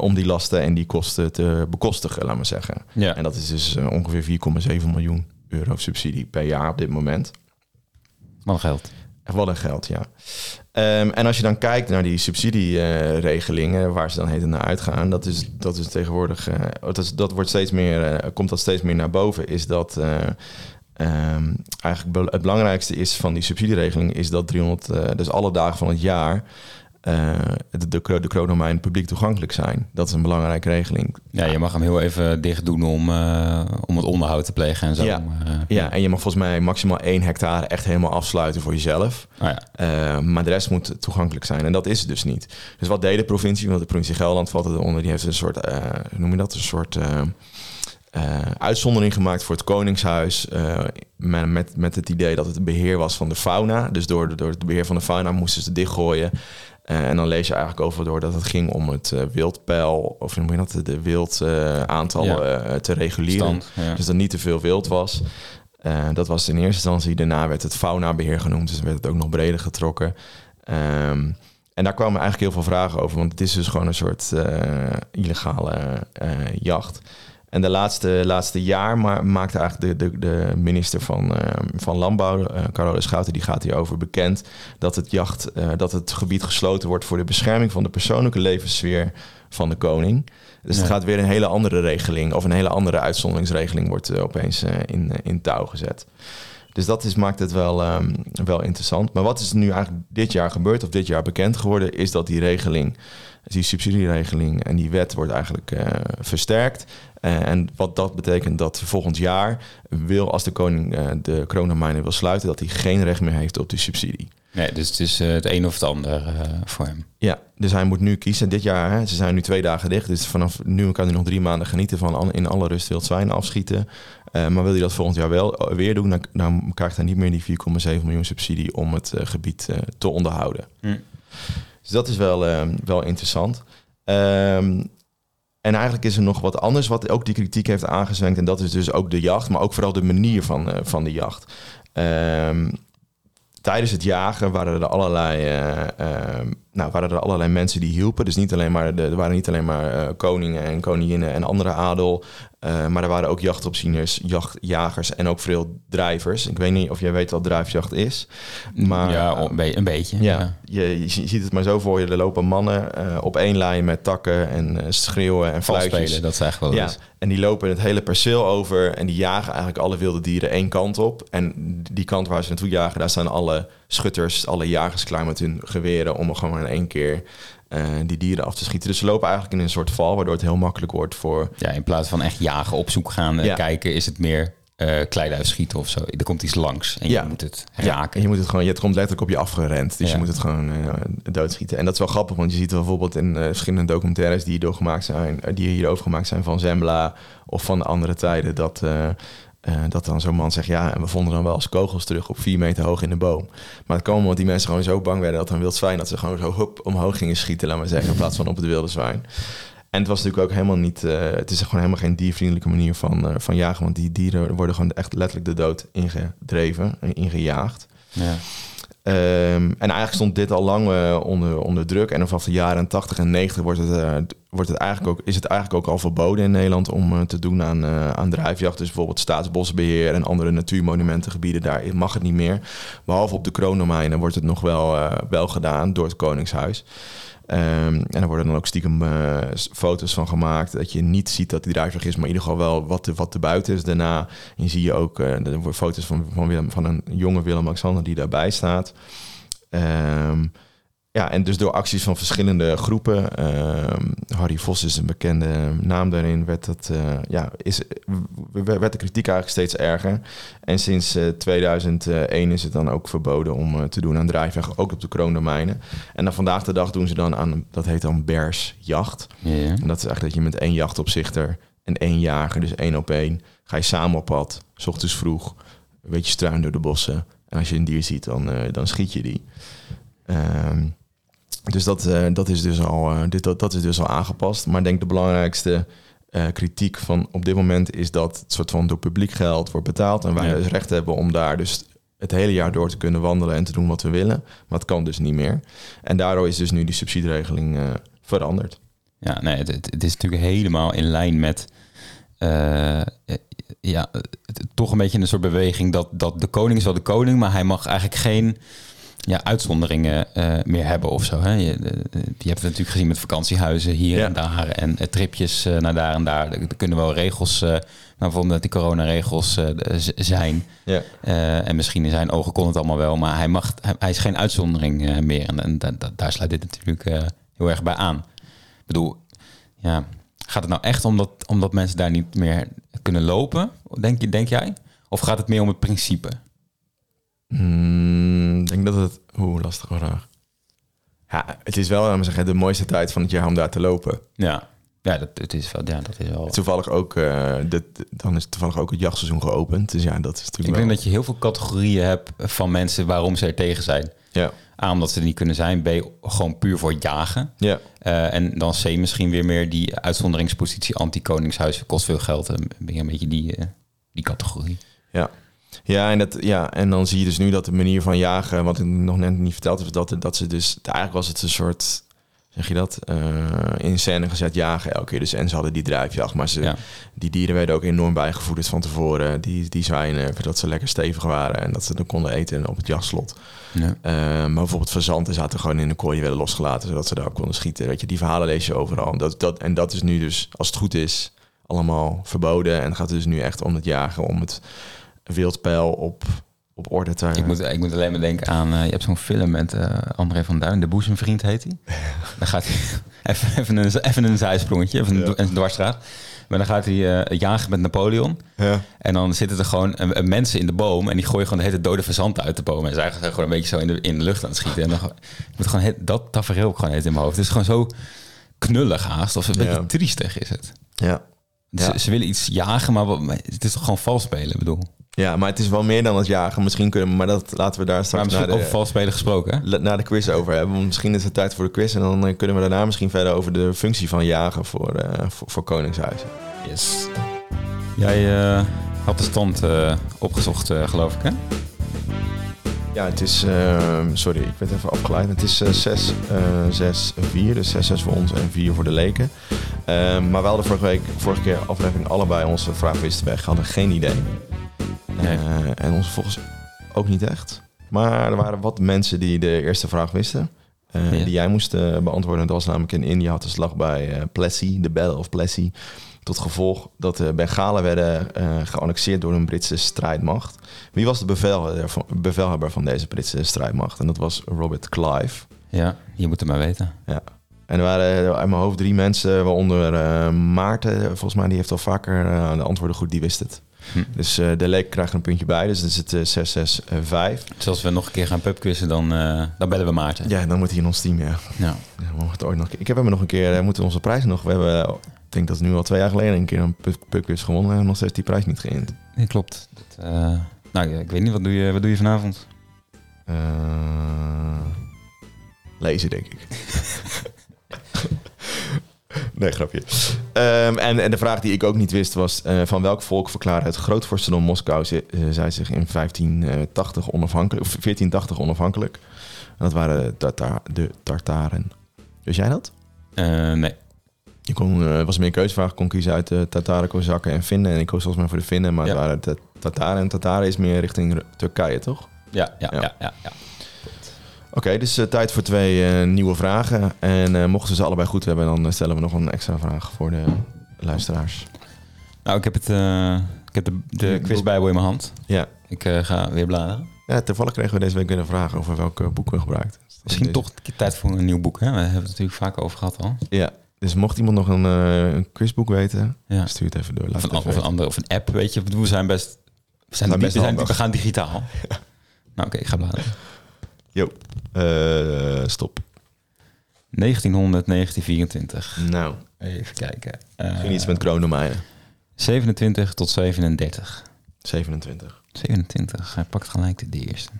om die lasten en die kosten te bekostigen, laat maar zeggen. Ja. En dat is dus ongeveer 4,7 miljoen euro subsidie per jaar op dit moment. Wat geld. Wat een geld, ja. Um, en als je dan kijkt naar die subsidieregelingen, uh, waar ze dan heten naar uitgaan, dat is, dat is tegenwoordig, uh, dat, dat wordt steeds meer, uh, komt dat steeds meer naar boven, is dat um, eigenlijk het belangrijkste is van die subsidieregeling, is dat 300, dus alle dagen van het jaar, uh, de, de, de kroondomein publiek toegankelijk zijn. Dat is een belangrijke regeling. Ja, je mag hem heel even dicht doen om, uh, om het onderhoud te plegen en zo. Ja. Uh, ja, en je mag volgens mij maximaal één hectare echt helemaal afsluiten voor jezelf. Oh ja. maar de rest moet toegankelijk zijn. En dat is het dus niet. Dus wat deed de provincie? Want de provincie Gelderland valt eronder. Die heeft een soort, hoe noem je dat? Een soort... Uh, uitzondering gemaakt voor het Koningshuis. Uh, met, met, met het idee dat het beheer was van de fauna. Dus door, door het beheer van de fauna moesten ze dichtgooien. Uh, en dan lees je eigenlijk over door dat het ging om het wildpeil, of hoe je dat, de wildaantallen ja. te reguleren. Stand, ja. Dus dat niet te veel wild was. dat was in eerste instantie. Daarna werd het faunabeheer genoemd, dus werd het ook nog breder getrokken. Um, en daar kwamen eigenlijk heel veel vragen over, want het is dus gewoon een soort illegale jacht. En de laatste, laatste jaar maar, maakte eigenlijk de, de, de minister van, uh, van Landbouw, uh, Schouten, die gaat hierover bekend dat het, jacht, uh, dat het gebied gesloten wordt voor de bescherming van de persoonlijke levenssfeer van de koning. Dus ja. het gaat weer een hele andere regeling of een hele andere uitzonderingsregeling wordt opeens in, in touw gezet. Dus dat is, maakt het wel, um, wel interessant. Maar wat is nu eigenlijk dit jaar gebeurd of dit jaar bekend geworden, is dat die regeling, die subsidieregeling en die wet wordt eigenlijk uh, versterkt. Uh, en wat dat betekent dat volgend jaar wil, als de koning uh, de kroondomeinen wil sluiten, dat hij geen recht meer heeft op die subsidie. Nee, dus het is het een of het ander voor hem. Ja, dus hij moet nu kiezen. Dit jaar, hè, ze zijn nu twee dagen dicht. Dus vanaf nu kan hij nog drie maanden genieten van in alle rust wild zwijn afschieten. Uh, maar wil hij dat volgend jaar wel weer doen, dan, dan krijgt hij niet meer die 4,7 miljoen subsidie om het gebied te onderhouden. Mm. Dus dat is wel, wel interessant. Um, en eigenlijk is er nog wat anders wat ook die kritiek heeft aangezwenkt. En dat is dus ook de jacht, maar ook vooral de manier van, van de jacht. Um, tijdens het jagen waren er allerlei, nou, waren er allerlei mensen die hielpen. Dus niet alleen maar de, er waren niet alleen maar koningen en koninginnen en andere adel. Uh, maar er waren ook jachtopzieners, jachtjagers en ook veel drijvers. Ik weet niet of jij weet wat drijfjacht is. Maar, ja, een beetje. Ja, ja. Je, je, ziet het maar zo voor je. Er lopen mannen uh, op één lijn met takken en schreeuwen en fluitjes. Spelen, dat is eigenlijk wel ja. En die lopen het hele perceel over en die jagen eigenlijk alle wilde dieren één kant op. En die kant waar ze naartoe jagen, daar staan alle schutters, alle jagers klaar met hun geweren om er gewoon in één keer uh, die dieren af te schieten. Dus ze lopen eigenlijk in een soort val, waardoor het heel makkelijk wordt voor... Ja, in plaats van echt jagen, op zoek gaan, Ja. kijken, is het meer uh, kleiduif schieten of zo. Er komt iets langs en Ja. je moet het Ja, raken. en je moet het gewoon, je het komt letterlijk op je afgerend. Dus Ja. je moet het gewoon eh, doodschieten. En dat is wel grappig, want je ziet bijvoorbeeld in eh, verschillende documentaires die hierdoor gemaakt zijn, eh, die hierover gemaakt zijn van Zembla of van andere tijden, dat, eh, dat dan zo'n man zegt, ja, en we vonden dan wel eens kogels terug op vier meter hoog in de boom. Maar het kwam omdat die mensen gewoon zo bang werden dat een wild zwijn, dat ze gewoon zo hup omhoog gingen schieten, laat maar zeggen, in plaats van op het wilde zwijn. En het was natuurlijk ook helemaal niet. eh, het is gewoon helemaal geen diervriendelijke manier van, eh, van jagen. Want die dieren worden gewoon echt letterlijk de dood ingedreven en ingejaagd. Ja. Ehm, en eigenlijk stond dit al lang eh, onder, onder druk. En vanaf de jaren 80 en 90 wordt het, eh, wordt het eigenlijk ook, is het eigenlijk ook al verboden in Nederland om eh, te doen aan, aan drijfjacht. Dus bijvoorbeeld staatsbosbeheer en andere natuurmonumentengebieden, daar mag het niet meer. Behalve op de kroondomeinen wordt het nog wel, wel gedaan door het Koningshuis. Ehm, en er worden dan ook stiekem eh, foto's van gemaakt. Dat je niet ziet dat die drijfjacht is, maar in ieder geval wel wat, er- wat er buiten is daarna. En zie je ook eh, er foto's van, van, Willem, van een jonge Willem-Alexander die daarbij staat. Ehm, ja, en dus door acties van verschillende groepen. ehm, Harry Vos is een bekende naam daarin. Werd, dat, eh, ja, is, werd de kritiek eigenlijk steeds erger. En sinds eh, 2001 is het dan ook verboden om eh, te doen aan drijfjacht, ook op de kroondomeinen. En dan vandaag de dag doen ze dan aan, dat heet dan bersjacht. Ja, ja. En dat is eigenlijk dat je met één jachtopzichter en één jager, dus één op één, ga je samen op pad, s ochtends vroeg, een beetje struin door de bossen. En als je een dier ziet, dan, eh, dan schiet je die. Ehm, dus dat, eh, dat, is dus al, eh, dit, dat, dat is dus al aangepast. Maar ik denk de belangrijkste eh, kritiek van op dit moment is dat het soort van door publiek geld wordt betaald. En wij Ja. dus recht hebben om daar dus het hele jaar door te kunnen wandelen en te doen wat we willen. Maar het kan dus niet meer. En daardoor is dus nu die subsidieregeling veranderd. Ja, nee, het, het- is natuurlijk helemaal in lijn met ja, het- toch een beetje een soort beweging dat, dat de koning is wel de koning, maar hij mag eigenlijk geen ja, uitzonderingen eh, meer hebben of zo. Hè? Je, je hebt het natuurlijk gezien met vakantiehuizen hier Ja. en daar en eh, tripjes eh, naar daar en daar. Er, kunnen wel regels, maar bijvoorbeeld dat die coronaregels zijn. Ja. En misschien in zijn ogen kon het allemaal wel, maar hij, mag, hij, hij is geen uitzondering meer. En, en da- da- daar sluit dit natuurlijk heel erg bij aan. Ik bedoel, ja, gaat het nou echt omdat, omdat mensen daar niet meer kunnen lopen, denk, je, denk jij? Of gaat het meer om het principe? Hmm, Ik denk dat het... Oeh, lastige vraag. Ja, het is wel, zeggen, de mooiste tijd van het jaar om daar te lopen. Ja, ja, dat, het is wel, ja dat is wel... Toevallig ook, eh, dit, dan is toevallig ook het jachtseizoen geopend. Dus ja, dat is Ik natuurlijk denk wel... dat je heel veel categorieën hebt van mensen waarom ze er tegen zijn. Ja, A, omdat ze er niet kunnen zijn. B, gewoon puur voor jagen. ja, Eh, en dan C, misschien weer meer die uitzonderingspositie anti-koningshuis. Kost veel geld. En ben je een beetje die, eh, die categorie. ja. Ja en, dat, ja, en dan zie je dus nu dat de manier van jagen, wat ik nog net niet verteld heb, dat, dat ze dus, eigenlijk was het een soort, zeg je dat, eh, in scène gezet jagen elke keer. Dus en ze hadden die drijfjacht, maar ze, Ja. die dieren werden ook enorm bijgevoederd van tevoren. Die, die zwijnen, dat ze lekker stevig waren en dat ze dan konden eten op het jachtslot. Ja. Eh, maar bijvoorbeeld fazanten zaten gewoon in de kooi, die werden losgelaten, zodat ze daar konden schieten. Weet je, die verhalen lees je overal. En dat, dat, en dat is nu dus, als het goed is, allemaal verboden. En het gaat dus nu echt om het jagen, om het wildpeil op, op orde te Ik moet, ik moet alleen maar denken aan... eh, je hebt zo'n film met eh, André van Duin. De boezemvriend heet hij. dan gaat hij... Even, even, een, even een zijsprongetje, even een, Ja. een dwarsstraat. Maar dan gaat hij eh, jagen met Napoleon. Ja. En dan zitten er gewoon mensen in de boom... en die gooien gewoon de hele dode fazanten uit de boom. En ze zijn gewoon een beetje zo in de, in de lucht aan het schieten. En dan ik moet gewoon he- dat tafereel ook gewoon heet in mijn hoofd. Het is gewoon zo knullig haast. Of een Ja. beetje triestig is het. Ja. Ze, Ja. ze willen iets jagen, maar wat- het is toch gewoon vals spelen, ik bedoel. Ja, maar het is wel meer dan het jagen. Misschien kunnen we, maar dat laten we daar Maar straks misschien naar over de, vals spelen gesproken, hè? naar de quiz over hebben. Want misschien is het tijd voor de quiz. En dan eh, kunnen we daarna misschien verder over de functie van jagen voor, eh, voor, voor koningshuizen. Yes. Jij eh, had de stand eh, opgezocht, eh, geloof ik, hè? Ja, het is... eh, sorry, ik werd even afgeleid. Het is eh 6, eh 6, 4. Dus 6, 6 voor ons en 4 voor de leken. Eh, maar we hadden vorige, week, vorige keer aflevering allebei onze vraag wisten weg. Hadden geen idee. Nee. Eh, en onze volgens ook niet echt. Maar er waren wat mensen die de eerste vraag wisten. eh, Ja. Die jij moest eh, beantwoorden. Dat was namelijk in India had de slag bij Plessy, de Battle of Plessy. Tot gevolg dat de Bengalen werden geannexeerd door een Britse strijdmacht. Wie was de bevelhebber van, bevelhebber van deze Britse strijdmacht? En dat was Robert Clive. Ja, je moet het maar weten. Ja. En er waren uit mijn hoofd drie mensen, waaronder Maarten. Volgens mij die heeft al vaker de antwoorden goed, die wist het. Dus eh, de leek krijgt er een puntje bij. Dus dan is het eh 6-6-5. Dus als we nog een keer gaan pubquizzen, dan, eh, dan bellen we Maarten. Ja, dan moet hij in ons team, ja. Ja. Ja, we het ooit nog, ik heb hem nog een keer, eh, moeten onze prijs nog. We hebben, eh, ik denk dat het nu al twee jaar geleden een keer een pu- pubquiz gewonnen. En nog steeds die prijs niet geïnd. Nee, klopt. Dat, eh, nou, ik weet niet, wat doe je, wat doe je vanavond? Eh, lezen, denk ik. nee, grapje. Ehm, en, en de vraag die ik ook niet wist was... eh, van welk volk verklaarde het grootvorstendom Moskou... ze- eh, zij zich in 1580 onafhankelijk, of 1480 onafhankelijk. En dat waren de, Tarta- de Tartaren. Wist jij dat? Eh, nee. Je kon, eh, was meer een keuzevraag. kon kiezen uit de Tataren, Kozakken en Finnen. En ik koos volgens mij voor de Finnen. Maar Ja. het waren de Tataren. En Tataren is meer richting Turkije, toch? Ja, ja, Ja. ja. ja, ja, Oké, dus tijd voor twee eh, nieuwe vragen. En eh, mochten we ze allebei goed hebben, dan stellen we nog een extra vraag voor de luisteraars. Nou, ik heb, het, ik heb de, de quizbijbel in mijn hand. Ja. Ik ga weer bladeren. ja, toevallig kregen we deze week weer een vraag over welk eh, boek we gebruikt. Misschien Deze- toch tijd voor een nieuw boek. Hè? We hebben het natuurlijk vaak over gehad al. Ja, dus mocht iemand nog een, een quizboek weten, Ja. stuur het even door. Of een, of een andere, of een app, weet je. We zijn best... We, zijn best best we, zijn, handig. we gaan digitaal. Nou, oké, ik ga bladeren. Jo, Eh, stop. 1900, 1924. Nou, Even kijken. Eh, misschien iets met kroondomeinen. 27 tot 37. 27. 27, hij pakt gelijk de eerste.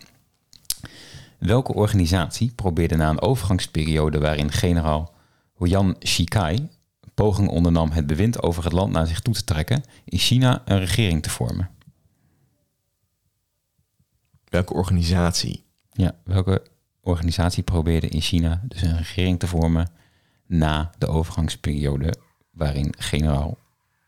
Welke organisatie probeerde na een overgangsperiode waarin generaal Huyan Shikai poging ondernam het bewind over het land naar zich toe te trekken, in China een regering te vormen? Welke organisatie? Ja, welke organisatie probeerde in China dus een regering te vormen na de overgangsperiode waarin generaal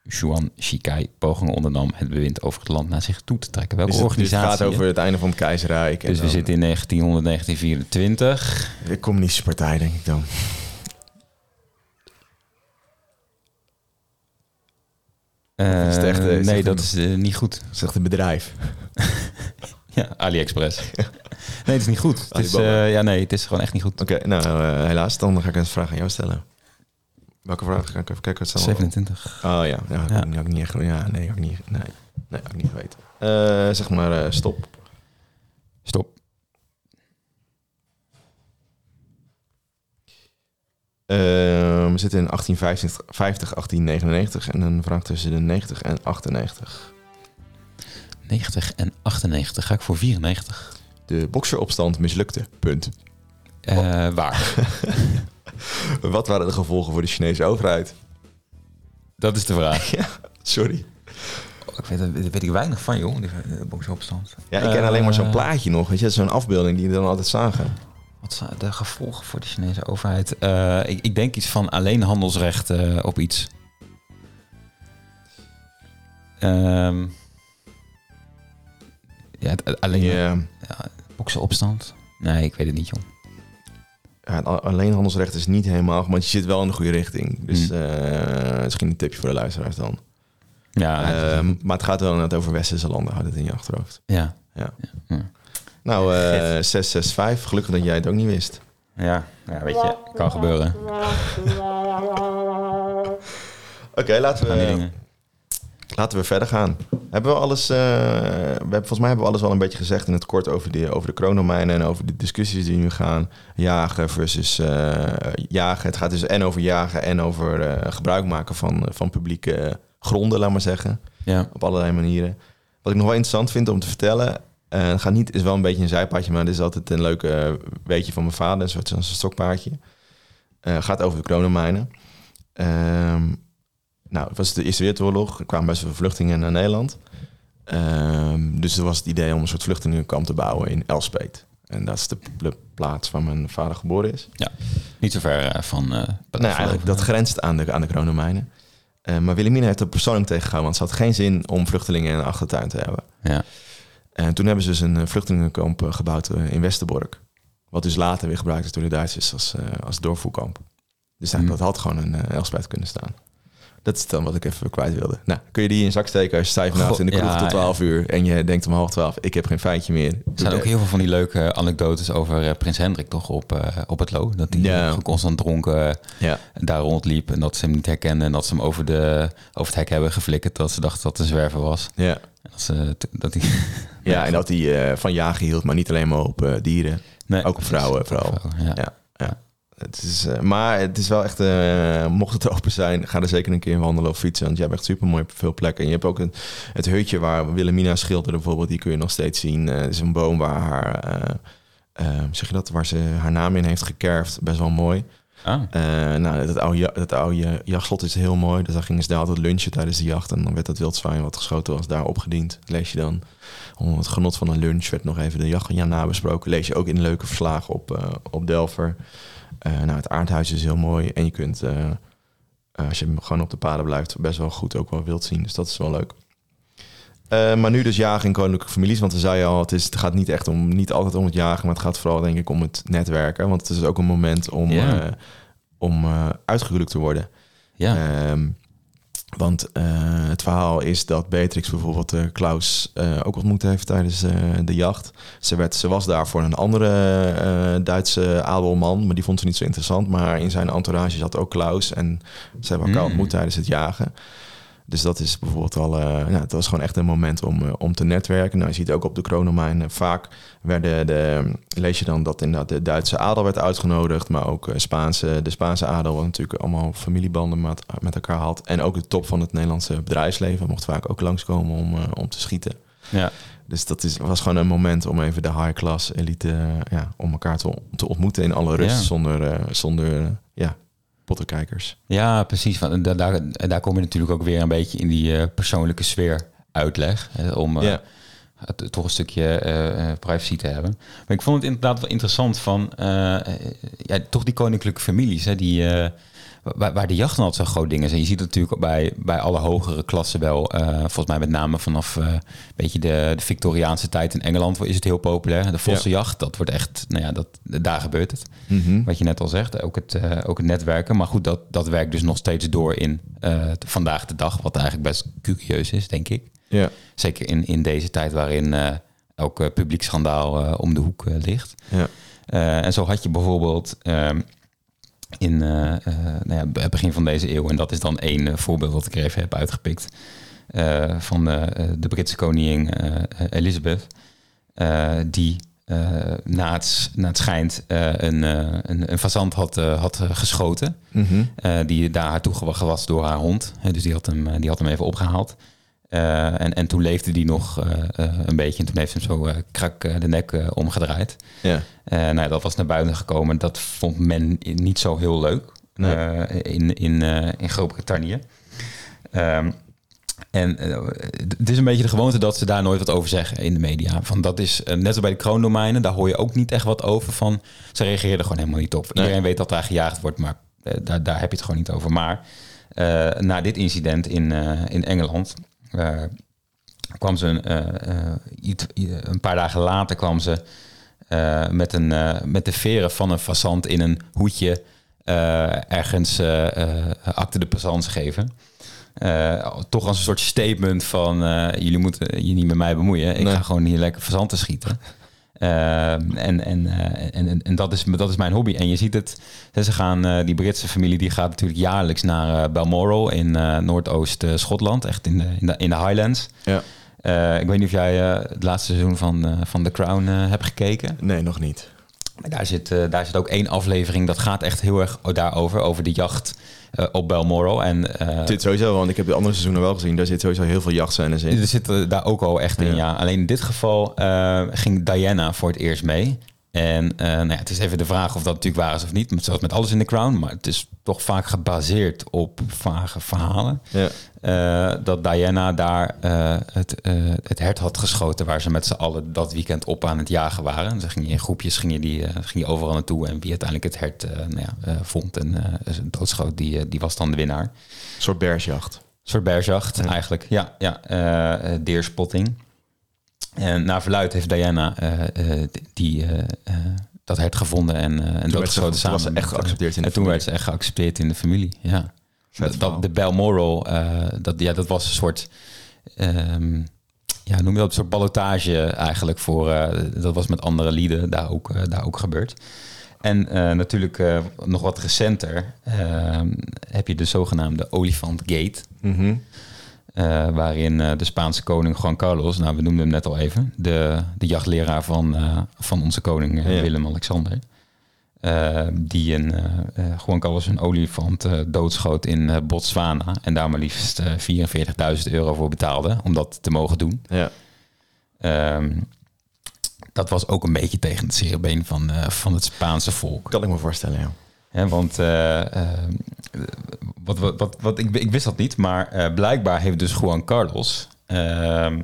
Yuan Shikai pogingen ondernam het bewind over het land naar zich toe te trekken? Welke Dus het, dus het organisatie? gaat over het einde van het keizerrijk. en Dus we zitten in 1900, 1924. De communistische partij, denk ik dan. Eh, is het echt, eh, is nee, het dat een- is eh, niet goed. Dat is echt een bedrijf. Ja, AliExpress. nee, het is niet goed. Het is, eh, ja, nee, het is gewoon echt niet goed. Oké, nou eh, helaas. Dan ga ik een vraag aan jou stellen. Welke vraag? Ga ik even kijken wat staan. 27. Oh ja, ja, Ja. had ik niet echt. Ja, nee, had ik niet. Nee, nee, had ik niet geweten. Eh, zeg maar stop. Stop. Eh, we zitten in 1850, 50, 1899 en een vraag tussen de 90 en 98. 90 en 98. Ga ik voor 94. De bokseropstand mislukte. Punt. Eh, waar? Wat waren de gevolgen voor de Chinese overheid? Dat is de vraag. Sorry. Ik weet, daar weet ik weinig van, joh. Die boksopstand. Ja, ik ken alleen maar zo'n Eh, plaatje nog. Weet je, zo'n afbeelding die we dan altijd zagen. Wat zijn de gevolgen voor de Chinese overheid? Eh, ik, ik denk iets van alleen handelsrecht eh, op iets. Ehm ja, het- alleen Ja, ja, boksenopstand? Nee, ik weet het niet, joh. ja, alleen handelsrecht is niet helemaal, maar je zit wel in de goede richting. Dus Hmm. eh, misschien een tipje voor de luisteraars dan. Ja, Ehm, maar het gaat wel net over westerse landen, houd het in je achterhoofd. ja. Ja. Ja. Nou, eh 665, gelukkig dat jij het ook niet wist. Ja, ja, weet je, kan gebeuren. Oké, laten Gaan die we, dingen. Laten we verder gaan. Hebben we alles, eh, we hebben, volgens mij hebben we alles wel een beetje gezegd in het kort over de, over de kroondomeinen en over de discussies die nu gaan. Jagen versus eh, jagen. Het gaat dus en over jagen en over eh, gebruik maken van, van publieke gronden, laat maar zeggen. Ja, Op allerlei manieren. Wat ik nog wel interessant vind om te vertellen. het gaat niet, is wel een beetje een zijpaadje, maar dit is altijd een leuk eh, weetje van mijn vader, een soort zo'n stokpaardje. Gaat over de kronenmijnen. Ehm, nou, het was de Eerste Wereldoorlog. Er kwamen best veel vluchtelingen naar Nederland. Ehm, dus er was het idee om een soort vluchtelingenkamp te bouwen in Elspet. En dat is de, plaats waar mijn vader geboren is. niet zo ver eh, van... eh Nou, eigenlijk, dat grenst aan de, aan de kronenmijnen. Eh, maar Wilhelmina heeft er persoonlijk tegengehouden, want ze had geen zin om vluchtelingen in een achtertuin te hebben. Ja, En toen hebben ze dus een eh, vluchtelingenkamp eh, gebouwd eh, in Westerbork. Wat dus later weer gebruikt is door de Duitsers als, eh als doorvoerkamp. Dus nou, Hmm. dat had gewoon een uh, Elspet kunnen staan. Dat is dan wat ik even kwijt wilde. Nou, kun je die in je zak steken als je stijf naast in de kroeg ja, tot 12 uur en je denkt om half 12, ik heb geen feitje meer. Er zijn ook heel veel van die leuke anekdotes over eh, Prins Hendrik toch op, eh, op het Lo. Dat hij Ja. constant dronken eh, daar rondliep en dat ze hem niet herkenden en dat ze hem over, de, over het hek hebben geflikkerd. Dat ze dachten dat het een zwerver was. Ja. En Dat, ze, dat hij... ja, en dat hij van jagen hield, maar niet alleen maar op dieren. Nee, Ook op vrouwen vooral. Vrouwen, ja. Het is, eh, maar het is wel echt, eh, mocht het open zijn, ga er zeker een keer wandelen of fietsen. Want je hebt echt super mooi op veel plekken. En je hebt ook een, het hutje waar Wilhelmina schilderde bijvoorbeeld, die kun je nog steeds zien. Het is een boom waar haar, zeg je dat, waar ze haar naam in heeft gekerfd. Best wel mooi. Ah, nou, dat oude, dat oude jachtslot is heel mooi. Dus daar gingen ze daar altijd lunchen tijdens de jacht. En dan werd dat wildzwijn wat geschoten was daar opgediend. Lees je dan. Om het genot van een lunch werd nog even de jacht ja, nabesproken. Lees je ook in leuke verslagen op, op Delver. Eh, nou, het aardhuis is heel mooi. En je kunt, eh, eh, als je gewoon op de paden blijft, best wel goed ook wel wild zien. Dus dat is wel leuk. Maar nu dus jagen in koninklijke families. Want we zeiden al, het, is, het gaat niet echt om, niet altijd om het jagen, maar het gaat vooral denk ik om het netwerken. Want het is ook een moment om, eh, om uitgehuwelijkt te worden. ja. Ehm, want eh, het verhaal is dat Beatrix bijvoorbeeld eh, Klaus eh, ook ontmoet heeft tijdens de jacht. Ze, werd, ze was daar voor een andere Duitse adelman, maar die vond ze niet zo interessant. Maar in zijn entourage zat ook Klaus en ze hebben elkaar Mm. ontmoet tijdens het jagen. Dus dat is bijvoorbeeld al, eh nou, het was gewoon echt een moment om, eh, om te netwerken. Nou, je ziet ook op de kroondomein eh, vaak werden de, lees je dan dat inderdaad de Duitse adel werd uitgenodigd, maar ook eh, Spaanse, de Spaanse adel, wat natuurlijk allemaal familiebanden met, met elkaar had. En ook de top van het Nederlandse bedrijfsleven mocht vaak ook langskomen om, om te schieten. ja. Dus dat is, was gewoon een moment om even de high class elite, ja, om elkaar te, te ontmoeten in alle rust, Ja. zonder, zonder ja, pottenkijkers. Ja, precies. Want daar, daar, daar kom je natuurlijk ook weer een beetje in die eh, persoonlijke sfeer uitleg. hè, om eh, het, toch een stukje eh, eh, privacy te hebben. Maar ik vond het inderdaad wel interessant van eh, eh, ja, toch die koninklijke families. Hè, die, eh, waar, waar de jacht altijd zo'n groot ding is. En je ziet het natuurlijk bij, bij alle hogere klassen wel. eh, volgens mij met name vanaf eh, een beetje de, de Victoriaanse tijd in Engeland is het heel populair. De vossenjacht, dat wordt echt, nou ja, dat, daar gebeurt het. Mhm. Wat je net al zegt, ook het, eh, ook het netwerken. Maar goed, dat, dat werkt dus nog steeds door in vandaag de dag. Wat eigenlijk best curieus is, denk ik. Ja, Zeker in, in deze tijd waarin elk publiek schandaal om de hoek ligt. ja. En zo had je bijvoorbeeld ehm, in eh, eh, nou ja, het begin van deze eeuw... en dat is dan één eh, voorbeeld dat ik er even heb uitgepikt... van de Britse koningin Elizabeth... die eh, na, het, na het schijnt een, eh, een, een fazant had, had geschoten... Mhm. Die daar haar toegewacht was door haar hond. Dus die had hem, die had hem even opgehaald. Eh, en, en toen leefde die nog eh, eh, een beetje. En toen heeft hem zo krak de nek omgedraaid. ja. Nou, ja, dat was naar buiten gekomen. Dat vond men niet zo heel leuk Nee. in, in, in Groot-Brittannië. Ehm, en het is een beetje de gewoonte dat ze daar nooit wat over zeggen in de media. Van dat is net als bij de kroondomeinen, daar hoor je ook niet echt wat over. Van ze reageerden gewoon helemaal niet op. Nee. Iedereen weet dat daar gejaagd wordt, maar daar, daar heb je het gewoon niet over. Maar na dit incident in, in Engeland kwam ze een, eh, eh, iets- een paar dagen later kwam ze eh, met, een, eh, met de veren van een fazant in een hoedje eh, ergens eh eh, acte de passance geven. Eh, toch als een soort statement van eh, jullie moeten je niet met mij bemoeien. Ik Nee. ga gewoon hier lekker fazanten schieten. Eh, en, en, eh, en, en, en dat, is, dat is mijn hobby. En je ziet het, ze gaan, eh, die Britse familie die gaat natuurlijk jaarlijks naar Balmoral in Noordoost-Schotland, echt in de, in, de, in de Highlands. ja. Ik weet niet of jij het laatste seizoen van, van The Crown hebt gekeken. Nee, nog niet. Maar daar zit, daar zit ook één aflevering, dat gaat echt heel erg daarover, over de jacht eh, op Balmoral. En eh, Dit sowieso, want ik heb de andere seizoenen wel gezien. Daar zit sowieso heel veel jachtscènes in. er zitten daar ook al echt in, Ja. ja. Alleen in dit geval eh, ging Diana voor het eerst mee. En eh, nou ja, het is even de vraag of dat natuurlijk waar is of niet. Zoals met alles in The Crown. Maar het is toch vaak gebaseerd op vage verhalen. Ja. Eh, dat Diana daar eh, het, het hert had geschoten waar ze met z'n allen dat weekend op aan het jagen waren. Ze gingen in groepjes gingen die, ging je overal naartoe en wie uiteindelijk het hert nou ja, vond en doodschoot, die, die was dan de winnaar. Een Een soort bersjacht. soort bergjacht eigenlijk, ja, ja deerspotting. En naar verluid heeft Diana eh, eh, die, eh, eh, dat hert gevonden en, eh en ze- doodgeschoten toen samen. was ze echt eh, geaccepteerd in de En toen werd ze echt geaccepteerd in de familie, ja. Dat, de Balmoral, eh dat, ja, dat was een soort... ehm, ja, noem je dat? Een soort ballotage eigenlijk voor... eh, dat was met andere lieden daar ook, eh, daar ook gebeurd. En eh, natuurlijk eh, nog wat recenter ehm, heb je de zogenaamde Olifant Gate. Mhm. Eh, waarin eh, de Spaanse koning Juan Carlos, nou we noemden hem net al even, de, de jachtleraar van, eh, van onze koning Ja. Willem-Alexander, die een, Juan Carlos een olifant doodschoot in Botswana en daar maar liefst eh 44.000 euro voor betaalde om dat te mogen doen. Ja. Ehm, dat was ook een beetje tegen het zere van, van het Spaanse volk. Kan ik me voorstellen, ja. Want eh, eh, wat, wat, wat, wat, ik, ik wist dat niet, maar eh, blijkbaar heeft dus Juan Carlos ehm,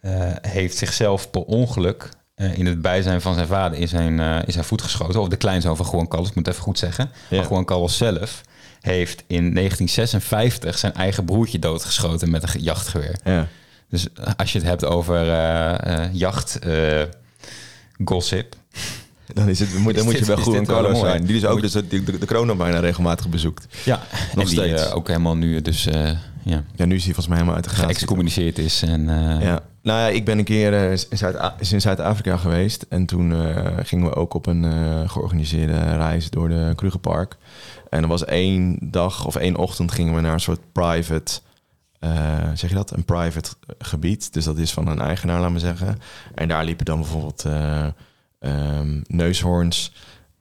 eh, heeft zichzelf per ongeluk in het bijzijn van zijn vader in zijn, in zijn voet geschoten. Of de kleinzoon van Juan Carlos, ik moet het even goed zeggen. Ja. Maar Juan Carlos zelf heeft in 1956 zijn eigen broertje doodgeschoten met een ge- jachtgeweer. Ja. Dus als je het hebt over eh, jacht, gossip, Dan, is het, moet, dan Is moet je wel goed Carlos mooi? zijn. Die is ook dus de, de, de kroon bijna regelmatig bezoekt. Ja, Nog die steeds. eh, ook helemaal nu dus eh, ja, Ja, nu is hij volgens mij helemaal uit de gratie. geëxcommuniceerd is. En, eh, Ja. Nou ja, ik ben een keer in Zuid- in Zuid-Afrika geweest. En toen gingen we ook op een georganiseerde reis door de Krugerpark. En er was één dag of één ochtend gingen we naar een soort private... zeg je dat? Een private gebied. Dus dat is van een eigenaar, laat maar zeggen. En daar liepen dan bijvoorbeeld ehm, neushoorns...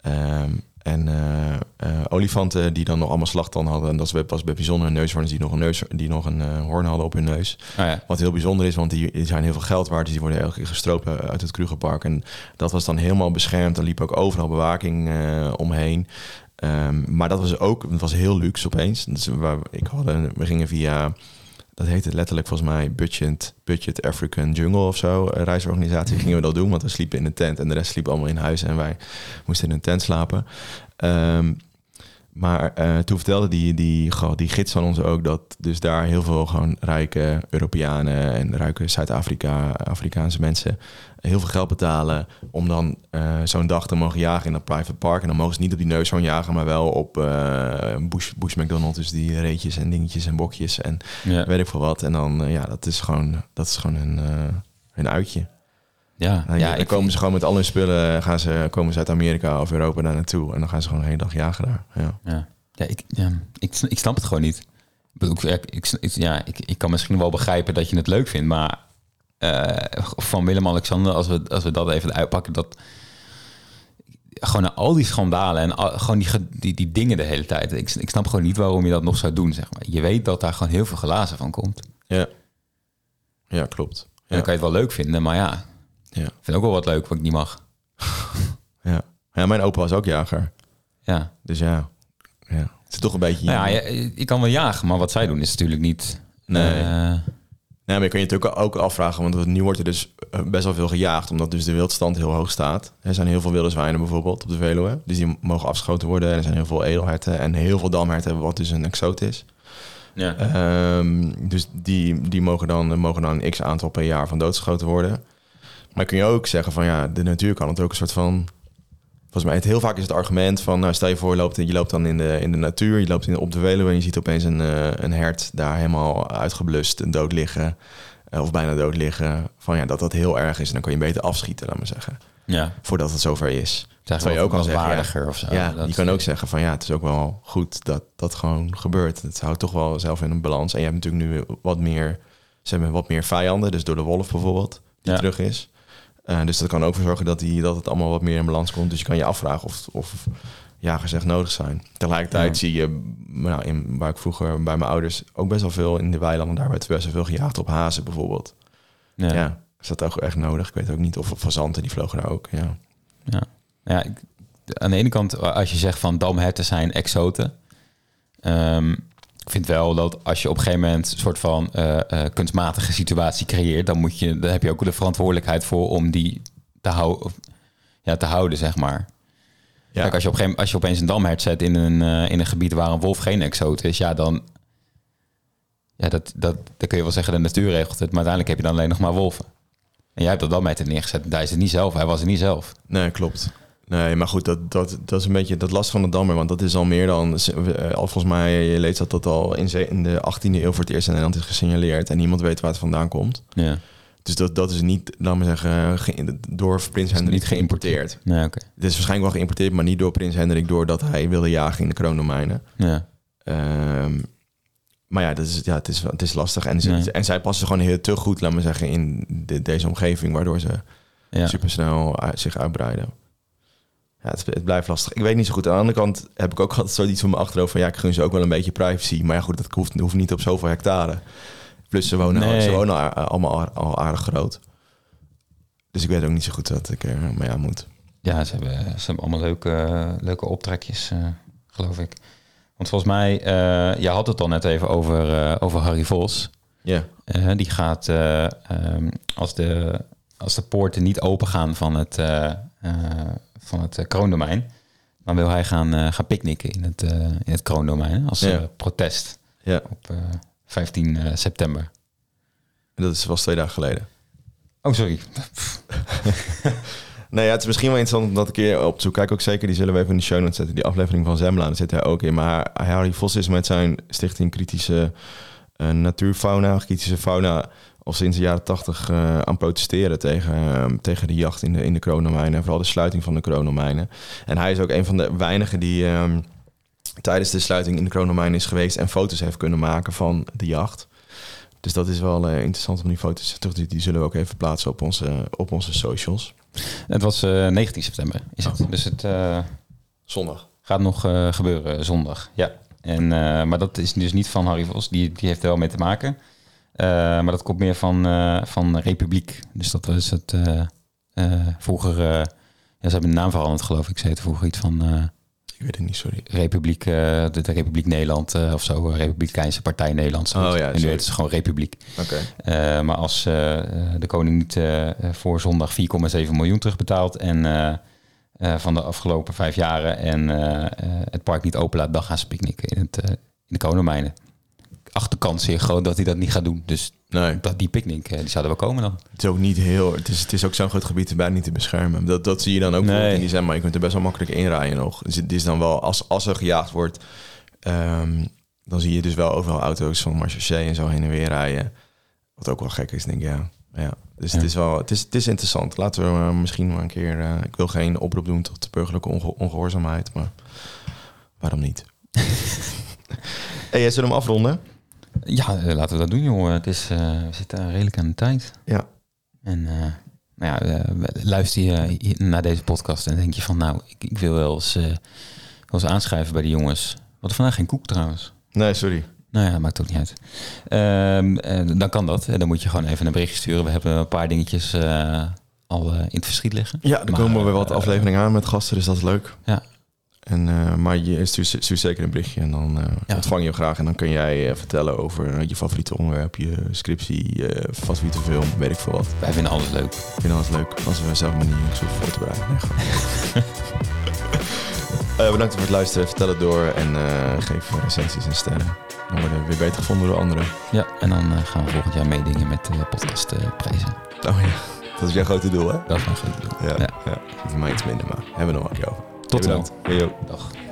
ehm, en eh, eh, olifanten die dan nog allemaal slagtanden hadden. En dat was best bijzonder. Neushoorns die nog een, neus, die nog een eh, hoorn hadden op hun neus. nou ja, Wat heel bijzonder is, want die, zijn heel veel geld waard. Dus die worden elke keer gestropen uit het Krugerpark. En dat was dan helemaal beschermd. Er liep ook overal bewaking omheen. Ehm, maar dat was ook, het was heel luxe opeens. Dus waar, ik hadden, we gingen via, dat heette letterlijk volgens mij Budget, Budget African Jungle of zo. Een reisorganisatie gingen we dat doen, want we sliepen in een tent. En de rest sliep allemaal in huis en wij moesten in een tent slapen. Ehm, maar eh, toen vertelde die, die, goh, die gids van ons ook dat dus daar heel veel gewoon rijke Europeanen en rijke Zuid-Afrika, Afrikaanse mensen heel veel geld betalen om dan eh, zo'n dag te mogen jagen in dat private park. En dan mogen ze niet op die neushoorn jagen, maar wel op eh Bush, Bush McDonald, dus die reetjes en dingetjes en bokjes en ja, weet ik veel wat. En dan, ja, dat is gewoon, dat is gewoon een, een uitje. Ja, Dan, ja, dan komen ze gewoon met al hun spullen, gaan ze, komen ze uit Amerika of Europa daar naartoe. En dan gaan ze gewoon een hele dag jagen daar. Ja. ja, ja, ik, ja, ik, ik snap het gewoon niet. Ik, ik, ja, ik, ik kan misschien wel begrijpen dat je het leuk vindt, maar eh, van Willem-Alexander, als we, als we dat even uitpakken, dat gewoon al die schandalen en al- gewoon die, die, die dingen de hele tijd. Ik, ik snap gewoon niet waarom je dat nog zou doen, zeg maar. Je weet dat daar gewoon heel veel glazen van komt. Ja, ja klopt. En Ja. dan kan je het wel leuk vinden, maar ja, Ja. ik vind ook wel wat leuk wat ik niet mag. Ja. ja, mijn opa was ook jager. Ja, Dus ja, ja. het is toch een beetje... nou ja, je, je kan wel jagen, maar wat zij doen is natuurlijk niet... Nee. eh, Nee, maar je kan je natuurlijk ook afvragen, want nu wordt er dus eh, best wel veel gejaagd, omdat dus de wildstand heel hoog staat. Er zijn heel veel wilde zwijnen bijvoorbeeld op de Veluwe, dus die mogen afgeschoten worden. En er zijn heel veel edelherten en heel veel damherten, wat dus een exoot is. ja. Ehm, dus die, die mogen, dan, mogen dan een x aantal per jaar van doodgeschoten worden. Maar kun je ook zeggen van ja, de natuur kan het ook een soort van... Volgens mij, het, heel vaak is het argument van, nou, stel je voor, je loopt, je loopt dan in de, in de natuur, je loopt in, op de Veluwe en je ziet opeens een, eh, een hert daar helemaal uitgeblust en dood liggen, eh, of bijna dood liggen. Van ja, dat dat heel erg is en dan kan je beter afschieten, laat maar zeggen, ja. voordat het zover is. Terwijl je ook kan zeggen, ja, waardiger of zo. Ja, Dat- je kan ook zeggen van ja, het is ook wel goed dat dat gewoon gebeurt. Het houdt toch wel zelf in een balans. En je hebt natuurlijk nu wat meer, ze hebben wat meer vijanden, dus door de wolf bijvoorbeeld, die Ja. terug is. Eh, dus dat kan ook voor zorgen dat, die, dat het allemaal wat meer in balans komt. Dus je kan je afvragen of, of jagers echt nodig zijn. Tegelijkertijd Ja. zie je, nou, in, waar ik vroeger bij mijn ouders ook best wel veel in de weilanden, daar werd best wel veel gejaagd op hazen bijvoorbeeld. Ja. Ja. is dat ook echt nodig? Ik weet ook niet. Of fazanten, die vlogen daar ook. Ja. Ja. Ja, ik- aan de ene kant, als je zegt van damherten zijn exoten. ehm, ik vind wel dat als je op een gegeven moment een soort van eh, eh, kunstmatige situatie creëert, dan, moet je, dan heb je ook de verantwoordelijkheid voor om die te, hou, of, ja, te houden, zeg maar. Ja. Kijk, als je, op een als je opeens een damhert zet in een, eh, in een gebied waar een wolf geen exoot is, ja, dan, ja, dat, dat, dan kun je wel zeggen de natuur regelt het, maar uiteindelijk heb je dan alleen nog maar wolven. En jij hebt dat damhert er neergezet. Hij is het niet zelf, hij was er niet zelf. Nee, klopt. Nee, maar goed, dat, dat, dat is een beetje dat last van de dammer. Want dat is al meer dan... eh, Al volgens mij, je leest dat dat al in, de 18e eeuw voor het eerst in Nederland is gesignaleerd. En niemand weet waar het vandaan komt. Ja. Dus dat, dat is niet, laat maar zeggen, ge- door prins Hendrik niet geïmporteerd. Nee, oké. Het is waarschijnlijk wel geïmporteerd, maar niet door prins Hendrik... doordat hij wilde jagen in de kroondomeinen. Ja. Ehm, maar ja, dat is, ja het, is, het is lastig. En, ze, Nee. en zij passen gewoon heel te goed, laat maar zeggen, in de- deze omgeving... waardoor ze Ja. supersnel zich uitbreiden. Ja, het, het blijft lastig. Ik weet niet zo goed. Aan de andere kant heb ik ook altijd zoiets van mijn achterhoofd van... ja, ik gun ze ook wel een beetje privacy. Maar ja, goed, dat hoeft, hoeft niet op zoveel hectare. Plus ze wonen, Nee. ze wonen al- allemaal al, aardig groot. Dus ik weet ook niet zo goed wat ik er mee aan moet. Ja, ze hebben, ze hebben allemaal leuke, leuke optrekjes, eh, geloof ik. Want volgens mij, eh je had het al net even over, eh, over Harry Vos. Ja, die gaat, eh, ehm, als, de, als de poorten niet open gaan van het, van het eh, kroondomein, dan wil hij gaan, eh, gaan picknicken in het, eh, in het kroondomein als Ja. protest ja. op eh, 15 eh, september. En dat is, was twee dagen geleden. Oh, sorry. Nee, ja, het is misschien wel interessant om dat een keer op te zoeken. Kijk ook zeker, die zullen we even in de show notes zetten. Die aflevering van Zembla, daar zit hij ook in. Maar Harry Vos is met zijn stichting Kritische Natuurfauna, Kritische Fauna... al sinds de jaren tachtig eh, aan protesteren tegen, eh, tegen de jacht in de, in de kroondomeinen. En vooral de sluiting van de kroondomeinen. En hij is ook een van de weinigen die ehm, tijdens de sluiting in de kroondomeinen is geweest... en foto's heeft kunnen maken van de jacht. Dus dat is wel eh, interessant om die foto's terug die, die zullen we ook even plaatsen op onze, op onze socials. Het was eh 19 september, is het. Dus het eh, Zondag. gaat nog eh, gebeuren zondag. Ja. En, eh, maar dat is dus niet van Harry Vos. Die, die heeft er wel mee te maken. Eh, maar dat komt meer van, eh, van Republiek. Dus dat was het eh, vroeger... ja, ze hebben de naam veranderd, geloof ik. Ze heette vroeger iets van Ik weet het niet, sorry. Republiek, de, de Republiek Nederland of zo. Republikeinse Partij Nederland. Oh ja, en nu heet het gewoon Republiek. Oké. Maar als de koning niet voor zondag 4,7 miljoen terugbetaalt en van de afgelopen vijf jaren en het park niet openlaat, dan gaan ze picknicken in, het, in de kolenmijnen. Achterkans zeer groot dat hij dat niet gaat doen. Dus Nee, dat die picknick, eh, die zouden wel komen dan. het is ook niet heel... Het is, het is ook zo'n groot gebied bijna niet te beschermen. Dat, dat zie je dan ook Nee. in die zin, maar je kunt er best wel makkelijk inrijden nog. Dus het is dan wel, als, als er gejaagd wordt, ehm, dan zie je dus wel overal auto's van Marseille en zo heen en weer rijden. Wat ook wel gek is, denk ik, ja. ja. Dus Ja. het is wel, het is, het is interessant. Laten we eh, misschien maar een keer, eh, ik wil geen oproep doen tot burgerlijke onge- ongehoorzaamheid, maar waarom niet? hey, jij zullen hem afronden? Ja, eh, laten we dat doen, jongen. Het is, eh, we zitten redelijk aan de tijd. Ja. En eh, nou ja, luister je naar deze podcast en denk je van, nou, ik, ik wil wel eens, wel eens aanschrijven bij de jongens. We hadden vandaag geen koek trouwens. Nee, sorry. Nou ja, dat maakt ook niet uit. Ehm, eh, dan kan dat. En dan moet je gewoon even een berichtje sturen. We hebben een paar dingetjes al in het verschiet liggen. Ja, er Maar, komen weer wat afleveringen aan met gasten, dus dat is leuk. Ja. En, eh, maar je stuurt, stuurt zeker een berichtje en dan eh, Ja. ontvang je hem graag. En dan kun jij eh, vertellen over je favoriete onderwerp, je scriptie, je favoriete film, weet ik veel wat. Wij vinden alles leuk. Ik vind alles leuk als we zelf maar niet zo voor te bereiden. Nee, bedankt voor het luisteren. Vertel het door en geef recensies en sterren. Dan worden we weer beter gevonden door anderen. Ja, en dan gaan we volgend jaar meedingen met de podcastprijzen. Oh ja, dat is jouw grote doel, hè? dat is mijn grote doel. Ja, Ja. ja. Voor mij iets minder, maar hebben we nog een keer over. Tot dan. Hey. Dag.